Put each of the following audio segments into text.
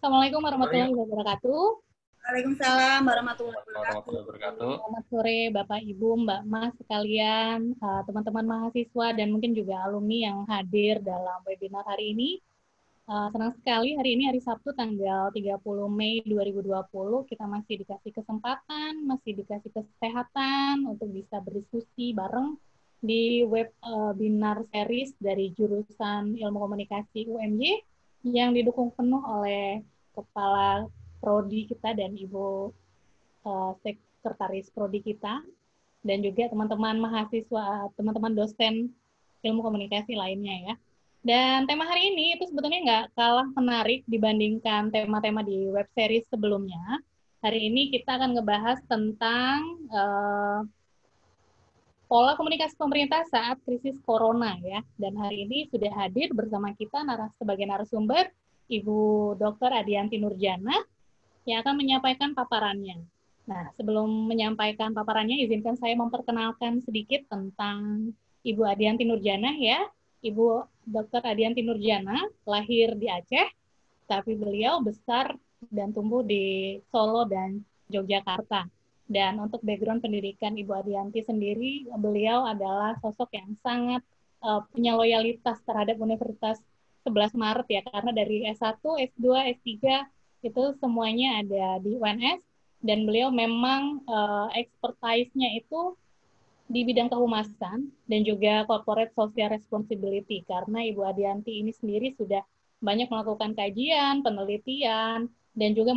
Assalamualaikum warahmatullahi wabarakatuh. Waalaikumsalam warahmatullahi wabarakatuh. Selamat sore Bapak Ibu, Mbak Mas sekalian, eh, teman-teman mahasiswa dan mungkin juga alumni yang hadir dalam webinar hari ini. Eh, senang sekali hari ini hari Sabtu tanggal 30 Mei 2020 kita masih dikasih kesempatan, masih dikasih kesehatan untuk bisa berdiskusi bareng di webinar series dari jurusan Ilmu Komunikasi UMY yang didukung penuh oleh Kepala Prodi kita dan Ibu uh, Sekretaris Prodi kita dan juga teman-teman mahasiswa, teman-teman dosen ilmu komunikasi lainnya ya. Dan tema hari ini itu sebetulnya nggak kalah menarik dibandingkan tema-tema di web series sebelumnya. Hari ini kita akan ngebahas tentang uh, pola komunikasi pemerintah saat krisis corona ya. Dan hari ini sudah hadir bersama kita naras sebagai narasumber Ibu Dr. Adianti Nurjana yang akan menyampaikan paparannya. Nah, sebelum menyampaikan paparannya, izinkan saya memperkenalkan sedikit tentang Ibu Adianti Nurjana ya. Ibu Dr. Adianti Nurjana lahir di Aceh, tapi beliau besar dan tumbuh di Solo dan Yogyakarta. Dan untuk background pendidikan Ibu Adianti sendiri, beliau adalah sosok yang sangat uh, punya loyalitas terhadap Universitas 11 Maret ya, karena dari S1, S2, S3 itu semuanya ada di UNS dan beliau memang uh, expertise-nya itu di bidang kehumasan dan juga corporate social responsibility. Karena Ibu Adianti ini sendiri sudah banyak melakukan kajian, penelitian dan juga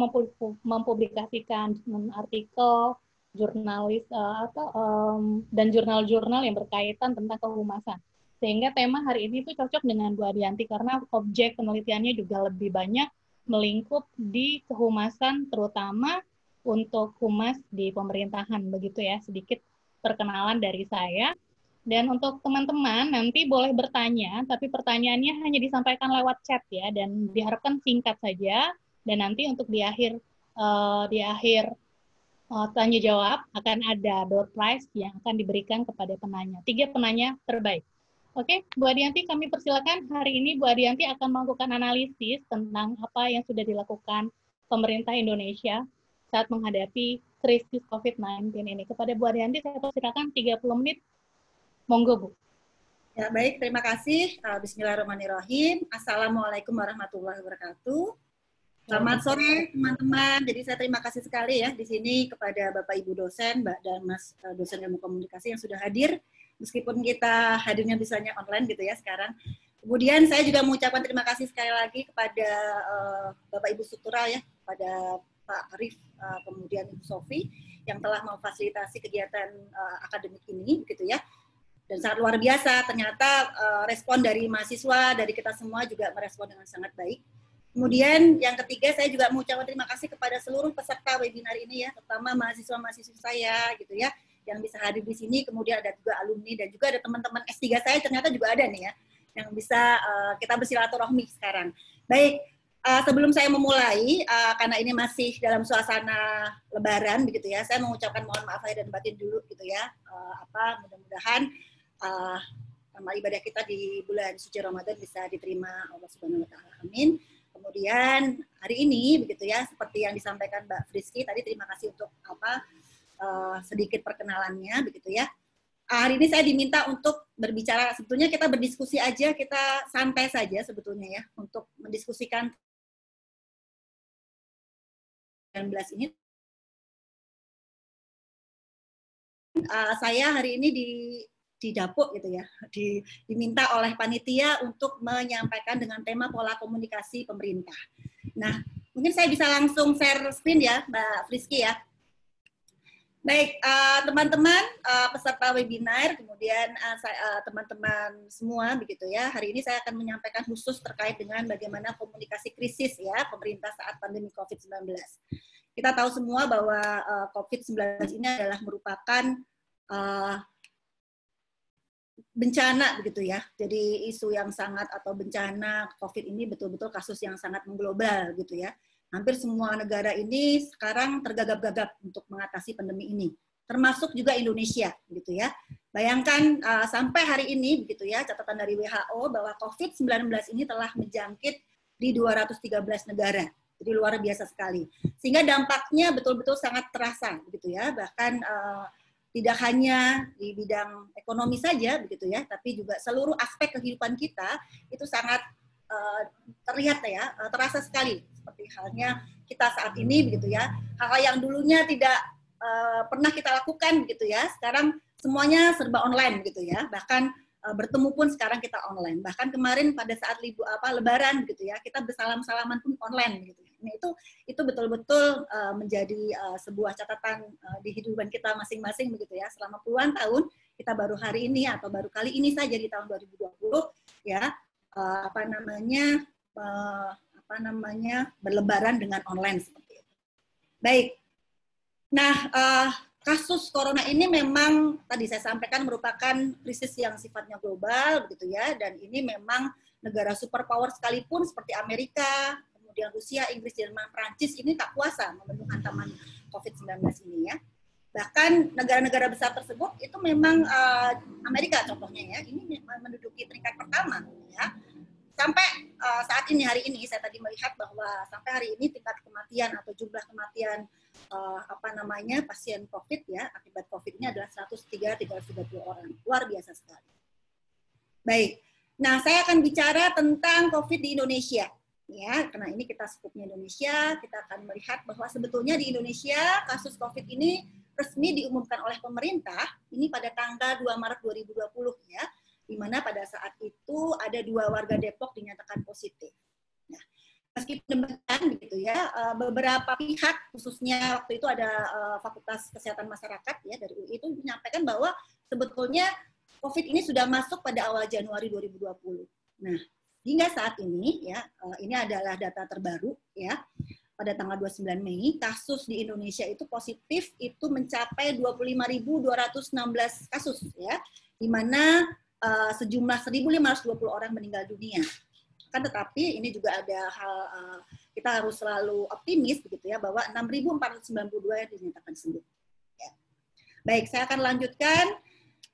mempublikasikan artikel jurnalis uh, atau um, dan jurnal-jurnal yang berkaitan tentang kehumasan. Sehingga tema hari ini itu cocok dengan Bu Adianti karena objek penelitiannya juga lebih banyak melingkup di kehumasan terutama untuk humas di pemerintahan begitu ya. Sedikit perkenalan dari saya. Dan untuk teman-teman nanti boleh bertanya tapi pertanyaannya hanya disampaikan lewat chat ya dan diharapkan singkat saja. Dan nanti untuk di akhir uh, di akhir uh, tanya jawab akan ada door prize yang akan diberikan kepada penanya tiga penanya terbaik Oke, Bu Adianti kami persilakan hari ini Bu Adianti akan melakukan analisis tentang apa yang sudah dilakukan pemerintah Indonesia saat menghadapi krisis COVID-19 ini. Kepada Bu Adianti saya persilakan 30 menit. Monggo, Bu. Ya, baik. Terima kasih. Uh, Bismillahirrahmanirrahim. Assalamualaikum warahmatullahi wabarakatuh. Selamat sore teman-teman. Jadi saya terima kasih sekali ya di sini kepada Bapak Ibu dosen, Mbak dan Mas uh, dosen ilmu komunikasi yang sudah hadir meskipun kita hadirnya bisanya online gitu ya sekarang. Kemudian saya juga mengucapkan terima kasih sekali lagi kepada uh, Bapak Ibu Sutura ya, kepada Pak Arif, uh, kemudian Ibu Sofi yang telah memfasilitasi kegiatan uh, akademik ini gitu ya. Dan sangat luar biasa ternyata uh, respon dari mahasiswa, dari kita semua juga merespon dengan sangat baik. Kemudian yang ketiga saya juga mengucapkan terima kasih kepada seluruh peserta webinar ini ya, terutama mahasiswa-mahasiswa saya gitu ya yang bisa hadir di sini. Kemudian ada juga alumni dan juga ada teman-teman S3 saya ternyata juga ada nih ya yang bisa uh, kita bersilaturahmi sekarang. Baik, uh, sebelum saya memulai uh, karena ini masih dalam suasana Lebaran begitu ya, saya mengucapkan mohon maaf lahir dan batin dulu gitu ya. Uh, apa mudah-mudahan uh, amal ibadah kita di bulan suci Ramadan bisa diterima Allah Subhanahu wa taala. Amin. Kemudian hari ini begitu ya seperti yang disampaikan Mbak Friski tadi terima kasih untuk apa uh, sedikit perkenalannya begitu ya. Hari ini saya diminta untuk berbicara sebetulnya kita berdiskusi aja, kita santai saja sebetulnya ya untuk mendiskusikan 19 ini. Uh, saya hari ini di di dapur gitu ya, di, diminta oleh panitia untuk menyampaikan dengan tema pola komunikasi pemerintah. Nah, mungkin saya bisa langsung share screen ya, Mbak Friski ya. Baik, eh, teman-teman uh, uh, peserta webinar, kemudian teman-teman uh, semua begitu ya. Hari ini saya akan menyampaikan khusus terkait dengan bagaimana komunikasi krisis ya pemerintah saat pandemi COVID-19. Kita tahu semua bahwa uh, COVID-19 ini adalah merupakan uh, bencana begitu ya. Jadi isu yang sangat atau bencana COVID ini betul-betul kasus yang sangat mengglobal gitu ya hampir semua negara ini sekarang tergagap-gagap untuk mengatasi pandemi ini, termasuk juga Indonesia, gitu ya. Bayangkan uh, sampai hari ini, begitu ya, catatan dari WHO bahwa COVID-19 ini telah menjangkit di 213 negara, Jadi luar biasa sekali. Sehingga dampaknya betul-betul sangat terasa begitu ya. Bahkan uh, tidak hanya di bidang ekonomi saja begitu ya, tapi juga seluruh aspek kehidupan kita itu sangat uh, terlihat ya, uh, terasa sekali seperti halnya kita saat ini begitu ya. Hal-hal yang dulunya tidak uh, pernah kita lakukan begitu ya, sekarang semuanya serba online gitu ya. Bahkan uh, bertemu pun sekarang kita online. Bahkan kemarin pada saat libur apa lebaran gitu ya, kita bersalam-salaman pun online gitu. Nah, itu itu betul-betul uh, menjadi uh, sebuah catatan uh, di kehidupan kita masing-masing begitu ya. Selama puluhan tahun kita baru hari ini atau baru kali ini saja di tahun 2020 ya uh, apa namanya uh, apa namanya berlebaran dengan online seperti itu. Baik. Nah, uh, kasus corona ini memang tadi saya sampaikan merupakan krisis yang sifatnya global begitu ya dan ini memang negara superpower sekalipun seperti Amerika, kemudian Rusia, Inggris, Jerman, Prancis ini tak kuasa membendung hantaman COVID-19 ini ya. Bahkan negara-negara besar tersebut itu memang uh, Amerika contohnya ya, ini menduduki peringkat pertama ya. Sampai uh, saat ini hari ini saya tadi melihat bahwa sampai hari ini tingkat kematian atau jumlah kematian uh, apa namanya pasien COVID ya akibat COVID ini adalah 103 330 orang. Luar biasa sekali. Baik. Nah, saya akan bicara tentang COVID di Indonesia ya karena ini kita skupnya Indonesia kita akan melihat bahwa sebetulnya di Indonesia kasus COVID ini resmi diumumkan oleh pemerintah ini pada tanggal 2 Maret 2020 ya di mana pada saat itu ada dua warga Depok dinyatakan positif. Nah, meskipun demikian begitu ya eh, beberapa pihak khususnya waktu itu ada eh, Fakultas Kesehatan Masyarakat ya dari UI itu menyampaikan bahwa sebetulnya COVID ini sudah masuk pada awal Januari 2020. Nah, Hingga saat ini ya, eh, ini adalah data terbaru ya. Pada tanggal 29 Mei, kasus di Indonesia itu positif itu mencapai 25.216 kasus ya. Di mana uh, sejumlah 1.520 orang meninggal dunia. Kan tetapi ini juga ada hal uh, kita harus selalu optimis begitu ya bahwa 6.492 yang dinyatakan sembuh. Ya. Baik, saya akan lanjutkan.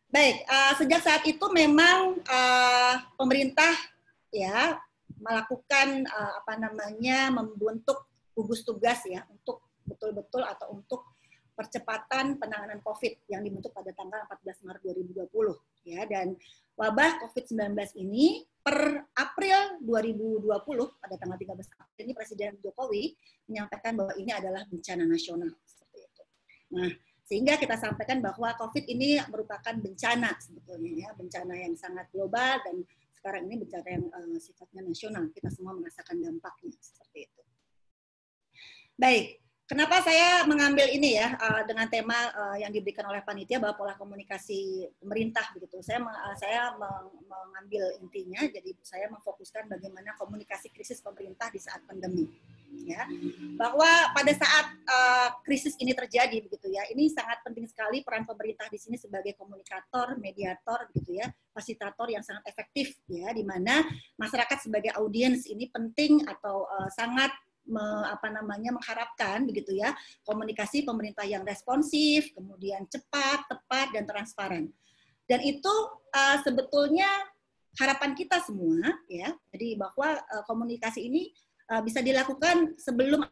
Baik, uh, sejak saat itu memang uh, pemerintah ya melakukan uh, apa namanya membentuk gugus tugas ya untuk betul-betul atau untuk percepatan penanganan COVID yang dibentuk pada tanggal 14 Maret 2020 ya dan wabah COVID-19 ini per April 2020 pada tanggal 13 April ini Presiden Jokowi menyampaikan bahwa ini adalah bencana nasional seperti itu. Nah, sehingga kita sampaikan bahwa COVID ini merupakan bencana sebetulnya ya, bencana yang sangat global dan sekarang ini bencana yang uh, sifatnya nasional. Kita semua merasakan dampaknya seperti itu. Baik, kenapa saya mengambil ini ya uh, dengan tema uh, yang diberikan oleh panitia bahwa pola komunikasi pemerintah begitu. Saya uh, saya mengambil intinya, jadi saya memfokuskan bagaimana komunikasi krisis pemerintah di saat pandemi ya bahwa pada saat uh, krisis ini terjadi begitu ya ini sangat penting sekali peran pemerintah di sini sebagai komunikator mediator gitu ya fasilitator yang sangat efektif ya di mana masyarakat sebagai audiens ini penting atau uh, sangat me, apa namanya mengharapkan begitu ya komunikasi pemerintah yang responsif kemudian cepat tepat dan transparan. Dan itu uh, sebetulnya harapan kita semua ya jadi bahwa uh, komunikasi ini uh, bisa dilakukan sebelum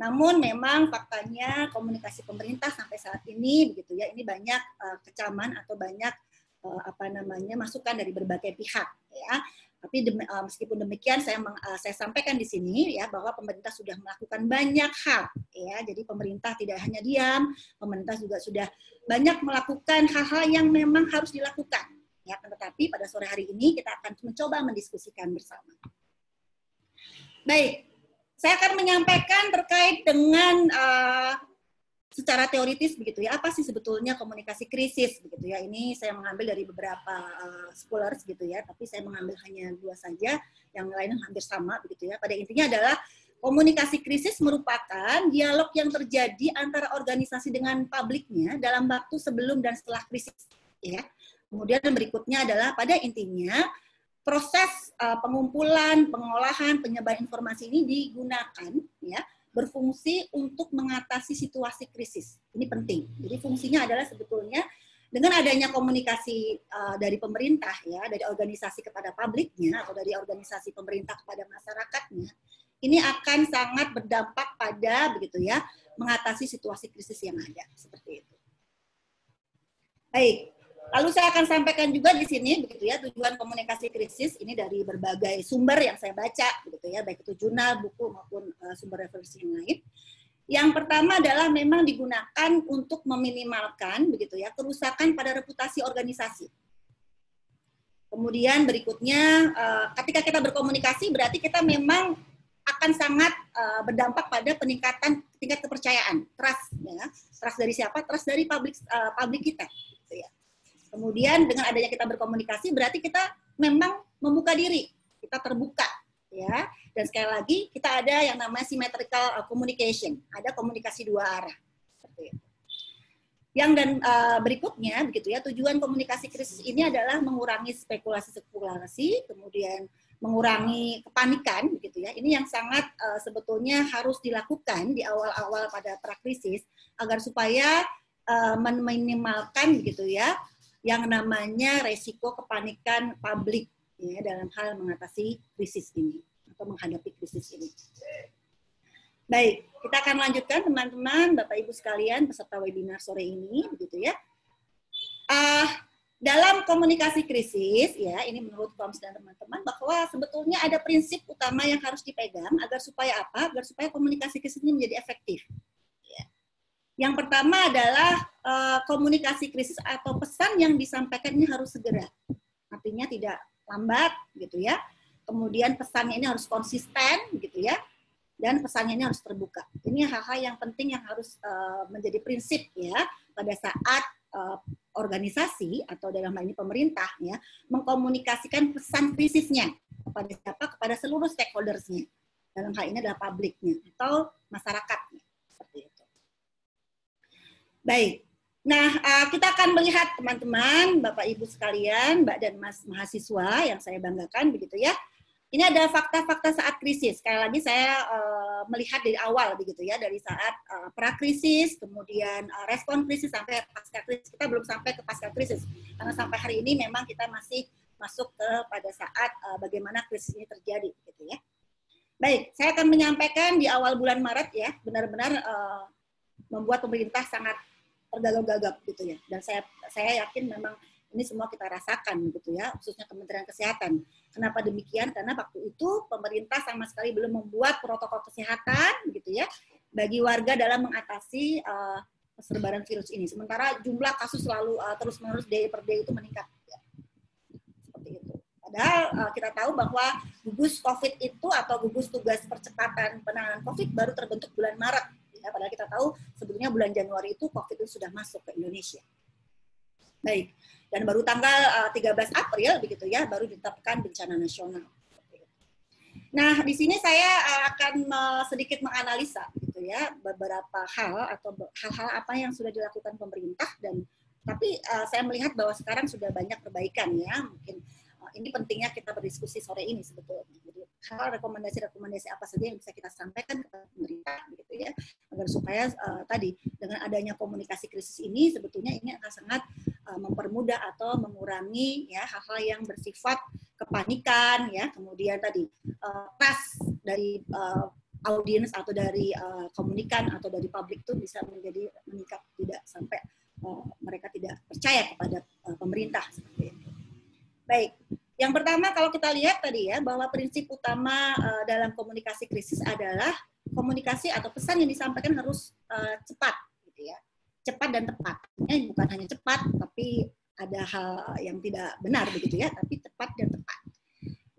Namun memang faktanya komunikasi pemerintah sampai saat ini begitu ya ini banyak uh, kecaman atau banyak uh, apa namanya masukan dari berbagai pihak ya. Tapi dem, uh, meskipun demikian saya meng, uh, saya sampaikan di sini ya bahwa pemerintah sudah melakukan banyak hal ya. Jadi pemerintah tidak hanya diam, pemerintah juga sudah banyak melakukan hal-hal yang memang harus dilakukan. Ya, tetapi pada sore hari ini kita akan mencoba mendiskusikan bersama. Baik, saya akan menyampaikan terkait dengan uh, secara teoritis begitu ya apa sih sebetulnya komunikasi krisis begitu ya ini saya mengambil dari beberapa uh, scholars gitu ya tapi saya mengambil hanya dua saja yang lain hampir sama begitu ya pada intinya adalah Komunikasi krisis merupakan dialog yang terjadi antara organisasi dengan publiknya dalam waktu sebelum dan setelah krisis. Ya. Kemudian berikutnya adalah pada intinya proses uh, pengumpulan, pengolahan, penyebaran informasi ini digunakan ya berfungsi untuk mengatasi situasi krisis. Ini penting. Jadi fungsinya adalah sebetulnya dengan adanya komunikasi uh, dari pemerintah ya, dari organisasi kepada publiknya atau dari organisasi pemerintah kepada masyarakatnya, ini akan sangat berdampak pada begitu ya mengatasi situasi krisis yang ada seperti itu. Baik, lalu saya akan sampaikan juga di sini begitu ya tujuan komunikasi krisis ini dari berbagai sumber yang saya baca begitu ya baik itu jurnal, buku maupun uh, sumber referensi yang lain. Yang pertama adalah memang digunakan untuk meminimalkan begitu ya kerusakan pada reputasi organisasi. Kemudian berikutnya uh, ketika kita berkomunikasi berarti kita memang akan sangat uh, berdampak pada peningkatan tingkat kepercayaan, trust ya. Trust dari siapa? Trust dari publik uh, publik kita. Kemudian dengan adanya kita berkomunikasi berarti kita memang membuka diri, kita terbuka ya. Dan sekali lagi kita ada yang namanya symmetrical uh, communication, ada komunikasi dua arah. Yang dan uh, berikutnya begitu ya, tujuan komunikasi krisis ini adalah mengurangi spekulasi-spekulasi, kemudian mengurangi kepanikan begitu ya. Ini yang sangat uh, sebetulnya harus dilakukan di awal-awal pada prakrisis agar supaya uh, meminimalkan begitu ya yang namanya resiko kepanikan publik ya dalam hal mengatasi krisis ini atau menghadapi krisis ini. Baik, kita akan lanjutkan teman-teman, Bapak Ibu sekalian peserta webinar sore ini, begitu ya. Uh, dalam komunikasi krisis, ya ini menurut Koms dan teman-teman, bahwa sebetulnya ada prinsip utama yang harus dipegang agar supaya apa? Agar supaya komunikasi krisis ini menjadi efektif. Yang pertama adalah uh, komunikasi krisis atau pesan yang disampaikan ini harus segera. Artinya tidak lambat gitu ya. Kemudian pesannya ini harus konsisten gitu ya. Dan pesannya ini harus terbuka. Ini hal-hal yang penting yang harus uh, menjadi prinsip ya pada saat uh, organisasi atau dalam hal ini pemerintah ya mengkomunikasikan pesan krisisnya kepada siapa kepada seluruh stakeholdersnya dalam hal ini adalah publiknya atau masyarakatnya Baik. Nah, uh, kita akan melihat teman-teman, Bapak Ibu sekalian, Mbak dan Mas mahasiswa yang saya banggakan begitu ya. Ini ada fakta-fakta saat krisis. Sekali lagi saya uh, melihat dari awal begitu ya, dari saat uh, pra-krisis, kemudian uh, respon krisis sampai pasca krisis. Kita belum sampai ke pasca krisis. Karena sampai hari ini memang kita masih masuk ke pada saat bagaimana krisis ini terjadi gitu ya. Baik, saya akan menyampaikan di awal bulan Maret ya, benar-benar membuat pemerintah sangat tergagap-gagap gitu ya. Dan saya saya yakin memang ini semua kita rasakan gitu ya, khususnya Kementerian Kesehatan. Kenapa demikian? Karena waktu itu pemerintah sama sekali belum membuat protokol kesehatan gitu ya bagi warga dalam mengatasi uh, persebaran virus ini. Sementara jumlah kasus selalu uh, terus-menerus day per day itu meningkat. Ya. Seperti itu. Padahal uh, kita tahu bahwa gugus COVID itu atau gugus tugas percepatan penanganan COVID baru terbentuk bulan Maret Ya, padahal kita tahu sebetulnya bulan Januari itu COVID itu sudah masuk ke Indonesia. Baik, dan baru tanggal uh, eh, 13 April begitu ya, baru ditetapkan bencana nasional. Nah, di sini saya uh, akan uh, sedikit menganalisa gitu ya beberapa hal atau hal-hal apa yang sudah dilakukan pemerintah dan tapi uh, saya melihat bahwa sekarang sudah banyak perbaikan ya, mungkin ini pentingnya kita berdiskusi sore ini sebetulnya. Jadi hal rekomendasi-rekomendasi apa saja yang bisa kita sampaikan ke pemerintah gitu ya agar supaya uh, tadi dengan adanya komunikasi krisis ini sebetulnya ini akan sangat uh, mempermudah atau mengurangi ya hal-hal yang bersifat kepanikan ya kemudian tadi uh, trust dari uh, audiens atau dari uh, komunikan atau dari publik itu bisa menjadi meningkat tidak sampai uh, mereka tidak percaya kepada uh, pemerintah seperti itu. Baik, yang pertama kalau kita lihat tadi ya bahwa prinsip utama uh, dalam komunikasi krisis adalah komunikasi atau pesan yang disampaikan harus uh, cepat gitu ya. Cepat dan tepat. Ya, bukan hanya cepat tapi ada hal yang tidak benar begitu ya, tapi tepat dan tepat.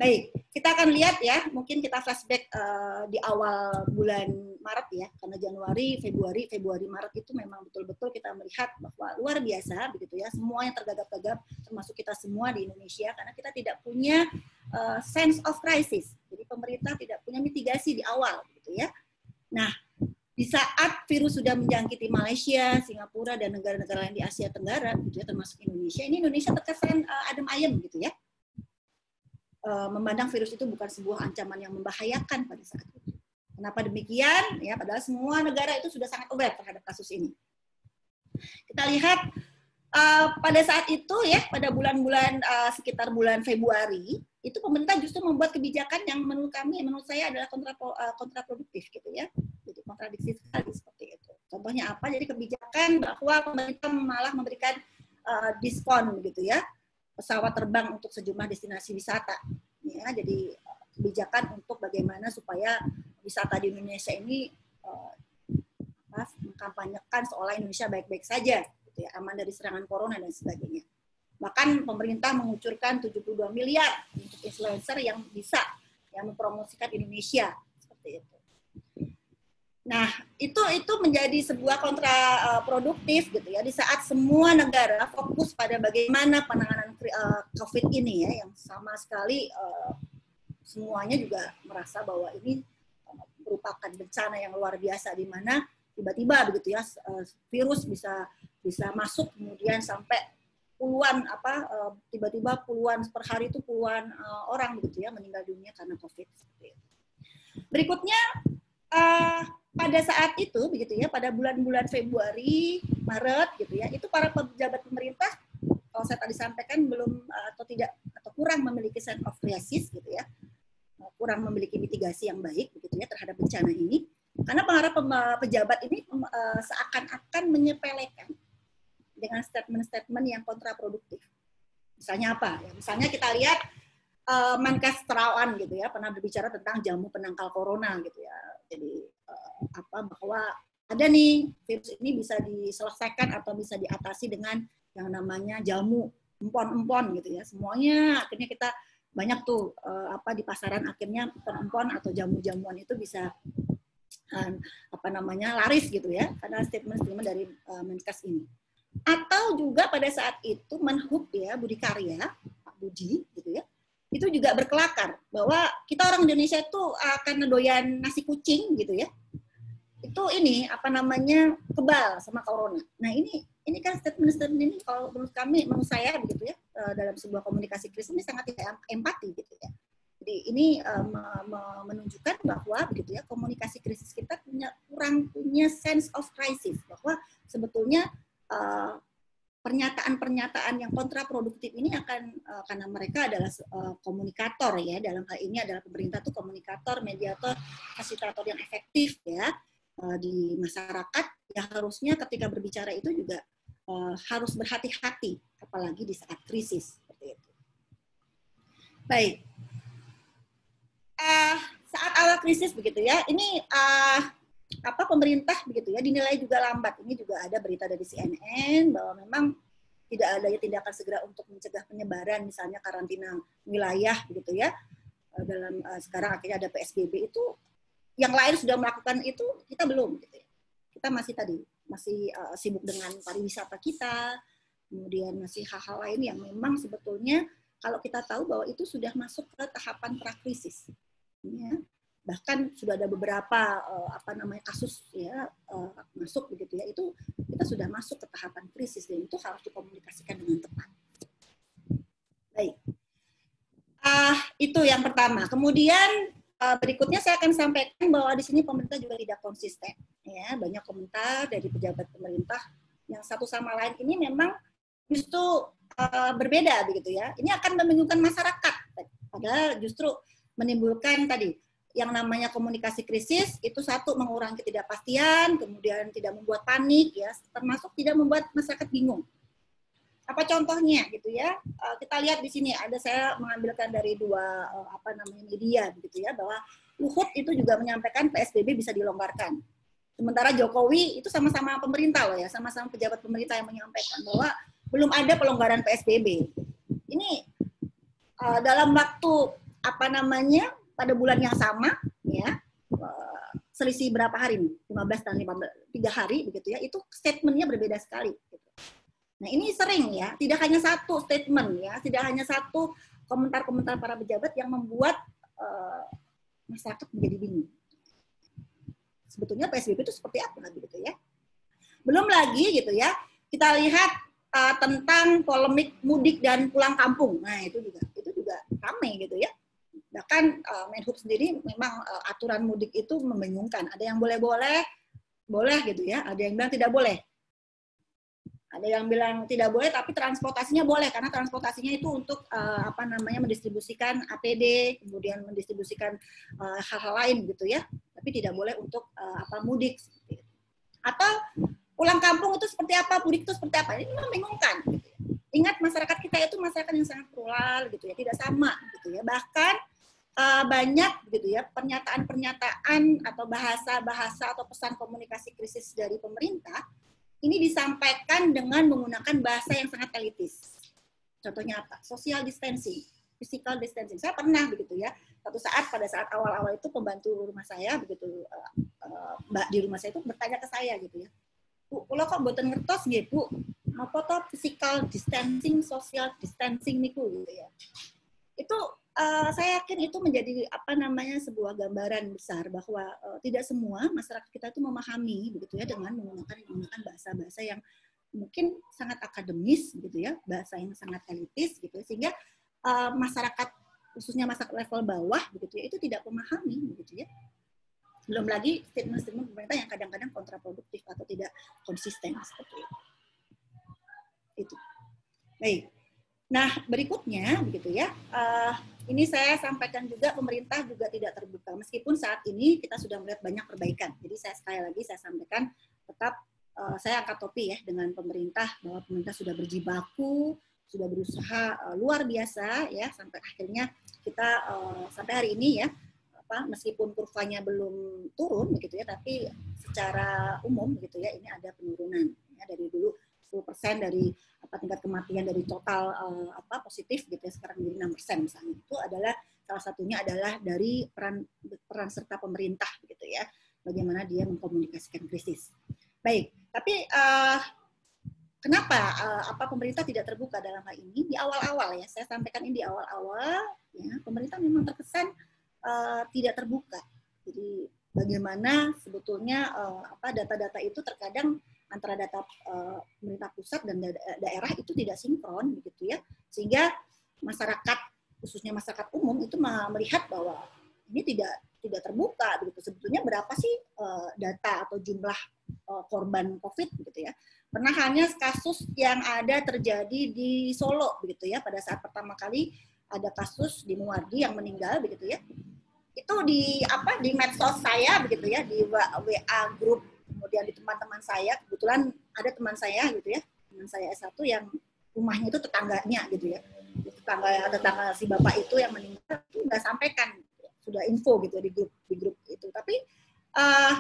Baik, kita akan lihat ya, mungkin kita flashback uh, di awal bulan Maret ya, karena Januari, Februari, Februari, Maret itu memang betul-betul kita melihat bahwa luar biasa begitu ya, semua yang tergagap-gagap, termasuk kita semua di Indonesia, karena kita tidak punya uh, sense of crisis. Jadi pemerintah tidak punya mitigasi di awal gitu ya. Nah, di saat virus sudah menjangkiti Malaysia, Singapura, dan negara-negara lain di Asia Tenggara, gitu ya, termasuk Indonesia, ini Indonesia terkesan uh, adem ayem gitu ya uh, memandang virus itu bukan sebuah ancaman yang membahayakan pada saat itu. Kenapa demikian? Ya, padahal semua negara itu sudah sangat aware terhadap kasus ini. Kita lihat uh, pada saat itu ya pada bulan-bulan uh, sekitar bulan Februari itu pemerintah justru membuat kebijakan yang menurut kami menurut saya adalah kontra, kontraproduktif gitu ya jadi kontradiksi sekali seperti itu contohnya apa jadi kebijakan bahwa pemerintah malah memberikan uh, diskon gitu ya pesawat terbang untuk sejumlah destinasi wisata ya jadi kebijakan untuk bagaimana supaya wisata di Indonesia ini uh, mengkampanyekan seolah Indonesia baik-baik saja gitu ya, aman dari serangan corona dan sebagainya. Bahkan pemerintah mengucurkan 72 miliar untuk influencer yang bisa yang mempromosikan Indonesia seperti itu. Nah, itu itu menjadi sebuah kontraproduktif gitu ya di saat semua negara fokus pada bagaimana penanganan uh, COVID ini ya yang sama sekali uh, semuanya juga merasa bahwa ini uh, merupakan bencana yang luar biasa di mana tiba-tiba begitu ya virus bisa bisa masuk kemudian sampai puluhan apa eh, tiba-tiba puluhan per hari itu puluhan uh, orang begitu ya meninggal dunia karena covid berikutnya uh, pada saat itu begitu ya pada bulan-bulan Februari Maret gitu ya itu para pejabat pemerintah kalau saya tadi sampaikan belum atau tidak atau kurang memiliki sense of crisis gitu ya kurang memiliki mitigasi yang baik begitu ya terhadap bencana ini karena para pejabat ini seakan-akan menyepelekan dengan statement-statement yang kontraproduktif. Misalnya apa? Ya, misalnya kita lihat Menkes Terawan gitu ya pernah berbicara tentang jamu penangkal corona gitu ya. Jadi apa bahwa ada nih virus ini bisa diselesaikan atau bisa diatasi dengan yang namanya jamu empon-empon gitu ya. Semuanya akhirnya kita banyak tuh uh, apa di pasaran akhirnya empon-empon atau jamu-jamuan itu bisa uh, apa namanya laris gitu ya karena statement-statement dari uh, Menkes ini atau juga pada saat itu Menhub ya Budi Karya Pak Budi gitu ya itu juga berkelakar bahwa kita orang Indonesia itu akan doyan nasi kucing gitu ya. Itu ini apa namanya kebal sama corona. Nah ini ini kan statement-statement ini kalau menurut kami menurut saya begitu ya eh, dalam sebuah komunikasi krisis ini sangat tidak empati gitu ya. Jadi ini uh, menunjukkan bahwa begitu ya komunikasi krisis kita punya kurang punya sense of crisis bahwa sebetulnya Eh, pernyataan-pernyataan yang kontraproduktif ini akan uh, karena mereka adalah uh, komunikator ya dalam hal ini adalah pemerintah tuh komunikator, mediator, fasilitator yang efektif ya uh, di masyarakat ya harusnya ketika berbicara itu juga uh, harus berhati-hati apalagi di saat krisis seperti itu. Baik. Uh, saat awal krisis begitu ya, ini uh, apa pemerintah begitu ya dinilai juga lambat. Ini juga ada berita dari CNN bahwa memang tidak ada tindakan segera untuk mencegah penyebaran misalnya karantina wilayah begitu ya. Eh, dalam uh, sekarang akhirnya ada PSBB itu yang lain sudah melakukan itu kita belum gitu ya. Kita masih tadi masih uh, sibuk dengan pariwisata kita, kemudian masih hal-hal lain yang memang sebetulnya kalau kita tahu bahwa itu sudah masuk ke tahapan prakrisis. Ya bahkan sudah ada beberapa uh, apa namanya kasus ya uh, masuk begitu ya itu kita sudah masuk ke tahapan krisis dan itu harus dikomunikasikan dengan tepat. Baik, uh, itu yang pertama. Kemudian uh, berikutnya saya akan sampaikan bahwa di sini pemerintah juga tidak konsisten. Ya banyak komentar dari pejabat pemerintah yang satu sama lain ini memang justru uh, berbeda begitu ya. Ini akan membingungkan masyarakat. Padahal justru menimbulkan tadi yang namanya komunikasi krisis itu satu mengurangi ketidakpastian, kemudian tidak membuat panik ya, termasuk tidak membuat masyarakat bingung. Apa contohnya gitu ya? Eh, kita lihat di sini ada saya mengambilkan dari dua eh, apa namanya media gitu ya bahwa Luhut itu juga menyampaikan PSBB bisa dilonggarkan. Sementara Jokowi itu sama-sama pemerintah loh ya, sama-sama pejabat pemerintah yang menyampaikan bahwa belum ada pelonggaran PSBB. Ini uh, dalam waktu apa namanya pada bulan yang sama ya eh, selisih berapa hari nih? 15 dan 15 tiga hari begitu ya itu statementnya berbeda sekali gitu. nah ini sering ya tidak hanya satu statement ya tidak hanya satu komentar-komentar para pejabat yang membuat uh, masyarakat menjadi bingung. Sebetulnya PSBB itu seperti apa gitu ya. Belum lagi gitu ya kita lihat uh, tentang polemik mudik dan pulang kampung. Nah itu juga itu juga ramai gitu ya Bahkan uh, Menhub sendiri memang uh, aturan mudik itu membingungkan. Ada yang boleh-boleh, boleh gitu ya. Ada yang bilang tidak boleh. ada yang bilang tidak boleh tapi transportasinya boleh karena transportasinya itu untuk uh, apa namanya mendistribusikan APD kemudian mendistribusikan hal-hal uh, lain gitu ya tapi tidak boleh untuk uh, apa mudik atau pulang kampung itu seperti apa mudik itu seperti apa ini membingungkan gitu ya. ingat masyarakat kita itu masyarakat yang sangat plural gitu ya tidak sama gitu ya bahkan uh, banyak gitu ya pernyataan-pernyataan atau bahasa-bahasa atau pesan komunikasi krisis dari pemerintah ini disampaikan dengan menggunakan bahasa yang sangat elitis. Contohnya apa? Social distancing, physical distancing. Saya pernah begitu ya. Satu saat pada saat awal-awal itu pembantu rumah saya begitu uh, uh, Mbak di rumah saya itu bertanya ke saya gitu ya. Bu, kalau kok buatan ngertos gitu, mau foto physical distancing, social distancing niku gitu ya. Itu uh, saya yakin itu menjadi apa namanya sebuah gambaran besar bahwa uh, tidak semua masyarakat kita itu memahami begitu ya dengan menggunakan menggunakan bahasa-bahasa yang mungkin sangat akademis gitu ya bahasa yang sangat elitis gitu ya, sehingga uh, masyarakat khususnya masyarakat level bawah begitu ya itu tidak memahami begitu ya belum lagi statement-statement pemerintah yang kadang-kadang kontraproduktif atau tidak konsisten seperti itu. Itu. Baik. Nah, berikutnya begitu ya. Uh, ini saya sampaikan juga pemerintah juga tidak terbuka meskipun saat ini kita sudah melihat banyak perbaikan. Jadi saya sekali lagi saya sampaikan tetap uh, saya angkat topi ya dengan pemerintah bahwa pemerintah sudah berjibaku, sudah berusaha uh, luar biasa ya sampai akhirnya kita uh, sampai hari ini ya apa meskipun kurvanya belum turun begitu ya tapi secara umum begitu ya ini ada penurunan ya dari dulu 10% dari apa tingkat kematian dari total uh, apa positif gitu ya sekarang menjadi 6 persen misalnya itu adalah salah satunya adalah dari peran peran serta pemerintah gitu ya bagaimana dia mengkomunikasikan krisis. Baik, tapi uh, kenapa uh, apa pemerintah tidak terbuka dalam hal ini di awal-awal ya saya sampaikan ini di awal-awal ya pemerintah memang terkesan uh, tidak terbuka. Jadi bagaimana sebetulnya uh, apa data-data itu terkadang antara data uh, pemerintah pusat dan da daerah itu tidak sinkron begitu ya. Sehingga masyarakat khususnya masyarakat umum itu melihat bahwa ini tidak tidak terbuka begitu. Sebetulnya berapa sih uh, data atau jumlah uh, korban covid begitu ya? Pernah hanya kasus yang ada terjadi di Solo begitu ya pada saat pertama kali ada kasus di Muardi yang meninggal begitu ya. Itu di apa di medsos saya begitu ya di WA grup kemudian di teman-teman saya kebetulan ada teman saya gitu ya teman saya S1 yang rumahnya itu tetangganya gitu ya. Tetangga tetangga si bapak itu yang meninggal itu nggak sampaikan. Sudah info gitu di grup di grup itu. Tapi uh,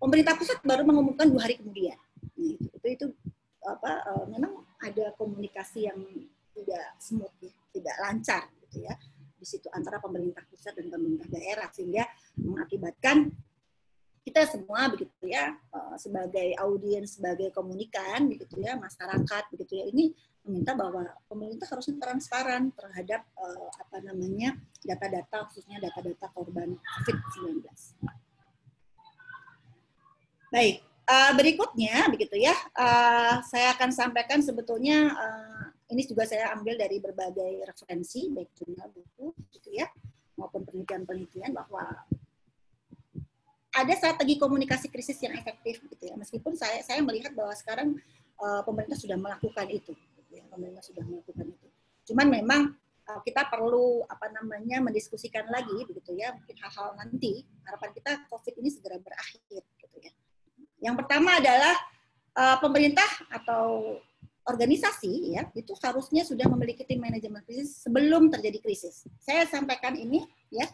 pemerintah pusat baru mengumumkan dua hari kemudian. Nah, itu itu apa uh, memang ada komunikasi yang tidak smooth ya tidak lancar gitu ya. Di situ antara pemerintah pusat dan pemerintah daerah sehingga mengakibatkan kita semua begitu ya eh, sebagai audiens sebagai komunikan begitu ya masyarakat begitu ya ini meminta bahwa pemerintah harusnya transparan terhadap uh, apa namanya data-data khususnya data-data korban COVID-19. Baik, uh, berikutnya begitu ya, saya akan sampaikan sebetulnya ini juga saya ambil dari berbagai referensi baik jurnal buku gitu ya maupun penelitian-penelitian bahwa ada strategi komunikasi krisis yang efektif gitu ya. Meskipun saya saya melihat bahwa sekarang uh, pemerintah sudah melakukan itu, gitu ya. pemerintah sudah melakukan itu. Cuman memang uh, kita perlu apa namanya mendiskusikan lagi begitu ya, mungkin hal-hal nanti harapan kita COVID ini segera berakhir gitu ya. Yang pertama adalah uh, pemerintah atau organisasi ya itu harusnya sudah memiliki tim manajemen krisis sebelum terjadi krisis. Saya sampaikan ini ya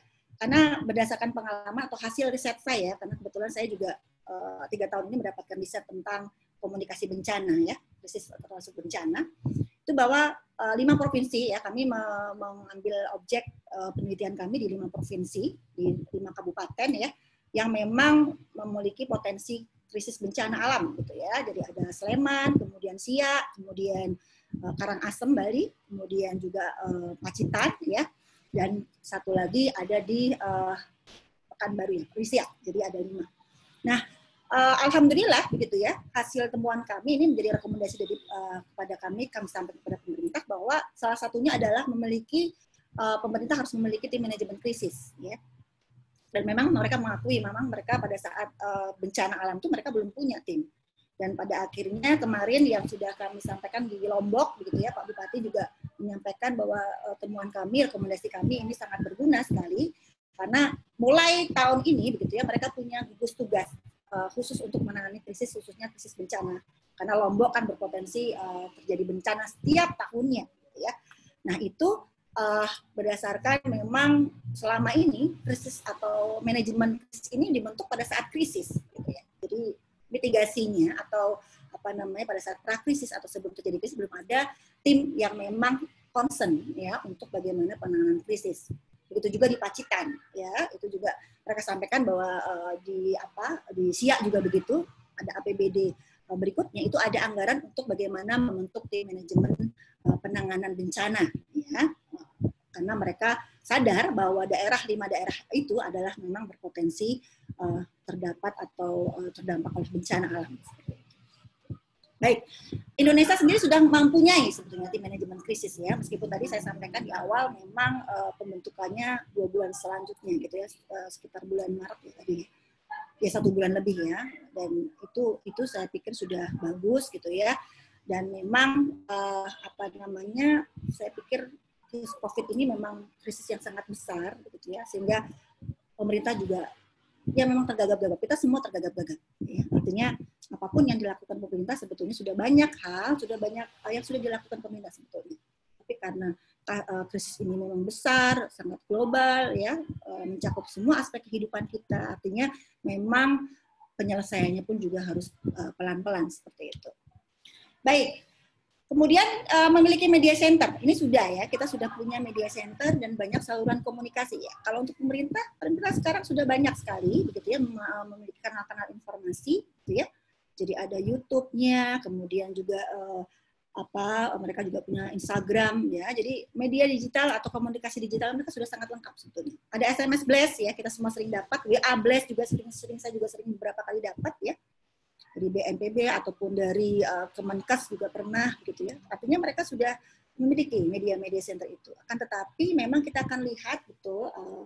karena berdasarkan pengalaman atau hasil riset saya, karena kebetulan saya juga uh, tiga tahun ini mendapatkan riset tentang komunikasi bencana ya, krisis termasuk bencana, itu bahwa uh, lima provinsi ya kami mengambil objek uh, penelitian kami di lima provinsi di lima kabupaten ya, yang memang memiliki potensi krisis bencana alam gitu ya. Jadi ada Sleman, kemudian Siak, kemudian Karangasem Bali, kemudian juga uh, Pacitan ya dan satu lagi ada di uh, Pekanbaru ya, Risia. Jadi ada lima. Nah, uh, alhamdulillah begitu ya hasil temuan kami ini menjadi rekomendasi dari uh, kepada kami kami sampaikan kepada pemerintah bahwa salah satunya adalah memiliki uh, pemerintah harus memiliki tim manajemen krisis ya dan memang mereka mengakui memang mereka pada saat uh, bencana alam itu mereka belum punya tim Dan pada akhirnya kemarin yang sudah kami sampaikan di Lombok, begitu ya, Pak Bupati juga menyampaikan bahwa uh, temuan kami, rekomendasi kami ini sangat berguna sekali karena mulai tahun ini, begitu ya, mereka punya gugus tugas uh, khusus untuk menangani krisis, khususnya krisis bencana. Karena Lombok kan berpotensi uh, terjadi bencana setiap tahunnya, gitu ya. Nah itu uh, berdasarkan memang selama ini krisis atau manajemen krisis ini dibentuk pada saat krisis, gitu ya. Jadi mitigasinya atau apa namanya pada saat prakrisis atau sebelum terjadi krisis belum ada tim yang memang concern ya untuk bagaimana penanganan krisis. Begitu juga di Pacitan ya, itu juga mereka sampaikan bahwa uh, di apa di Siak juga begitu ada APBD eh, berikutnya itu ada anggaran untuk bagaimana membentuk tim manajemen uh, penanganan bencana ya. Karena mereka sadar bahwa daerah lima daerah itu adalah memang berpotensi uh, terdapat atau uh, terdampak oleh bencana alam. Baik, Indonesia sendiri sudah mempunyai sebetulnya tim manajemen krisis ya, meskipun tadi saya sampaikan di awal memang uh, pembentukannya dua bulan selanjutnya gitu ya, uh, sekitar bulan Maret ya tadi ya satu bulan lebih ya, dan itu itu saya pikir sudah bagus gitu ya, dan memang uh, apa namanya, saya pikir krisis COVID ini memang krisis yang sangat besar gitu ya, sehingga pemerintah juga ya memang tergagap-gagap. Kita semua tergagap-gagap. Ya. Artinya apa pun yang dilakukan pemerintah sebetulnya sudah banyak hal, sudah banyak hal yang sudah dilakukan pemerintah sebetulnya. Tapi karena uh, krisis ini memang besar, sangat global, ya uh, mencakup semua aspek kehidupan kita. Artinya memang penyelesaiannya pun juga harus pelan-pelan seperti itu. Baik, Kemudian memiliki media center. Ini sudah ya, kita sudah punya media center dan banyak saluran komunikasi ya. Kalau untuk pemerintah, pemerintah sekarang sudah banyak sekali begitu ya memiliki kanal-kanal informasi gitu ya. Jadi ada YouTube-nya, kemudian juga uh, apa mereka juga punya Instagram ya. Jadi media digital atau komunikasi digital mereka sudah sangat lengkap sebetulnya. Ada SMS blast ya, kita semua sering dapat. WA blast juga sering-sering saya juga sering beberapa kali dapat ya dari BNPB ataupun dari uh, Kemenkes juga pernah gitu ya. Artinya mereka sudah memiliki media-media center itu. Akan tetapi memang kita akan lihat gitu uh,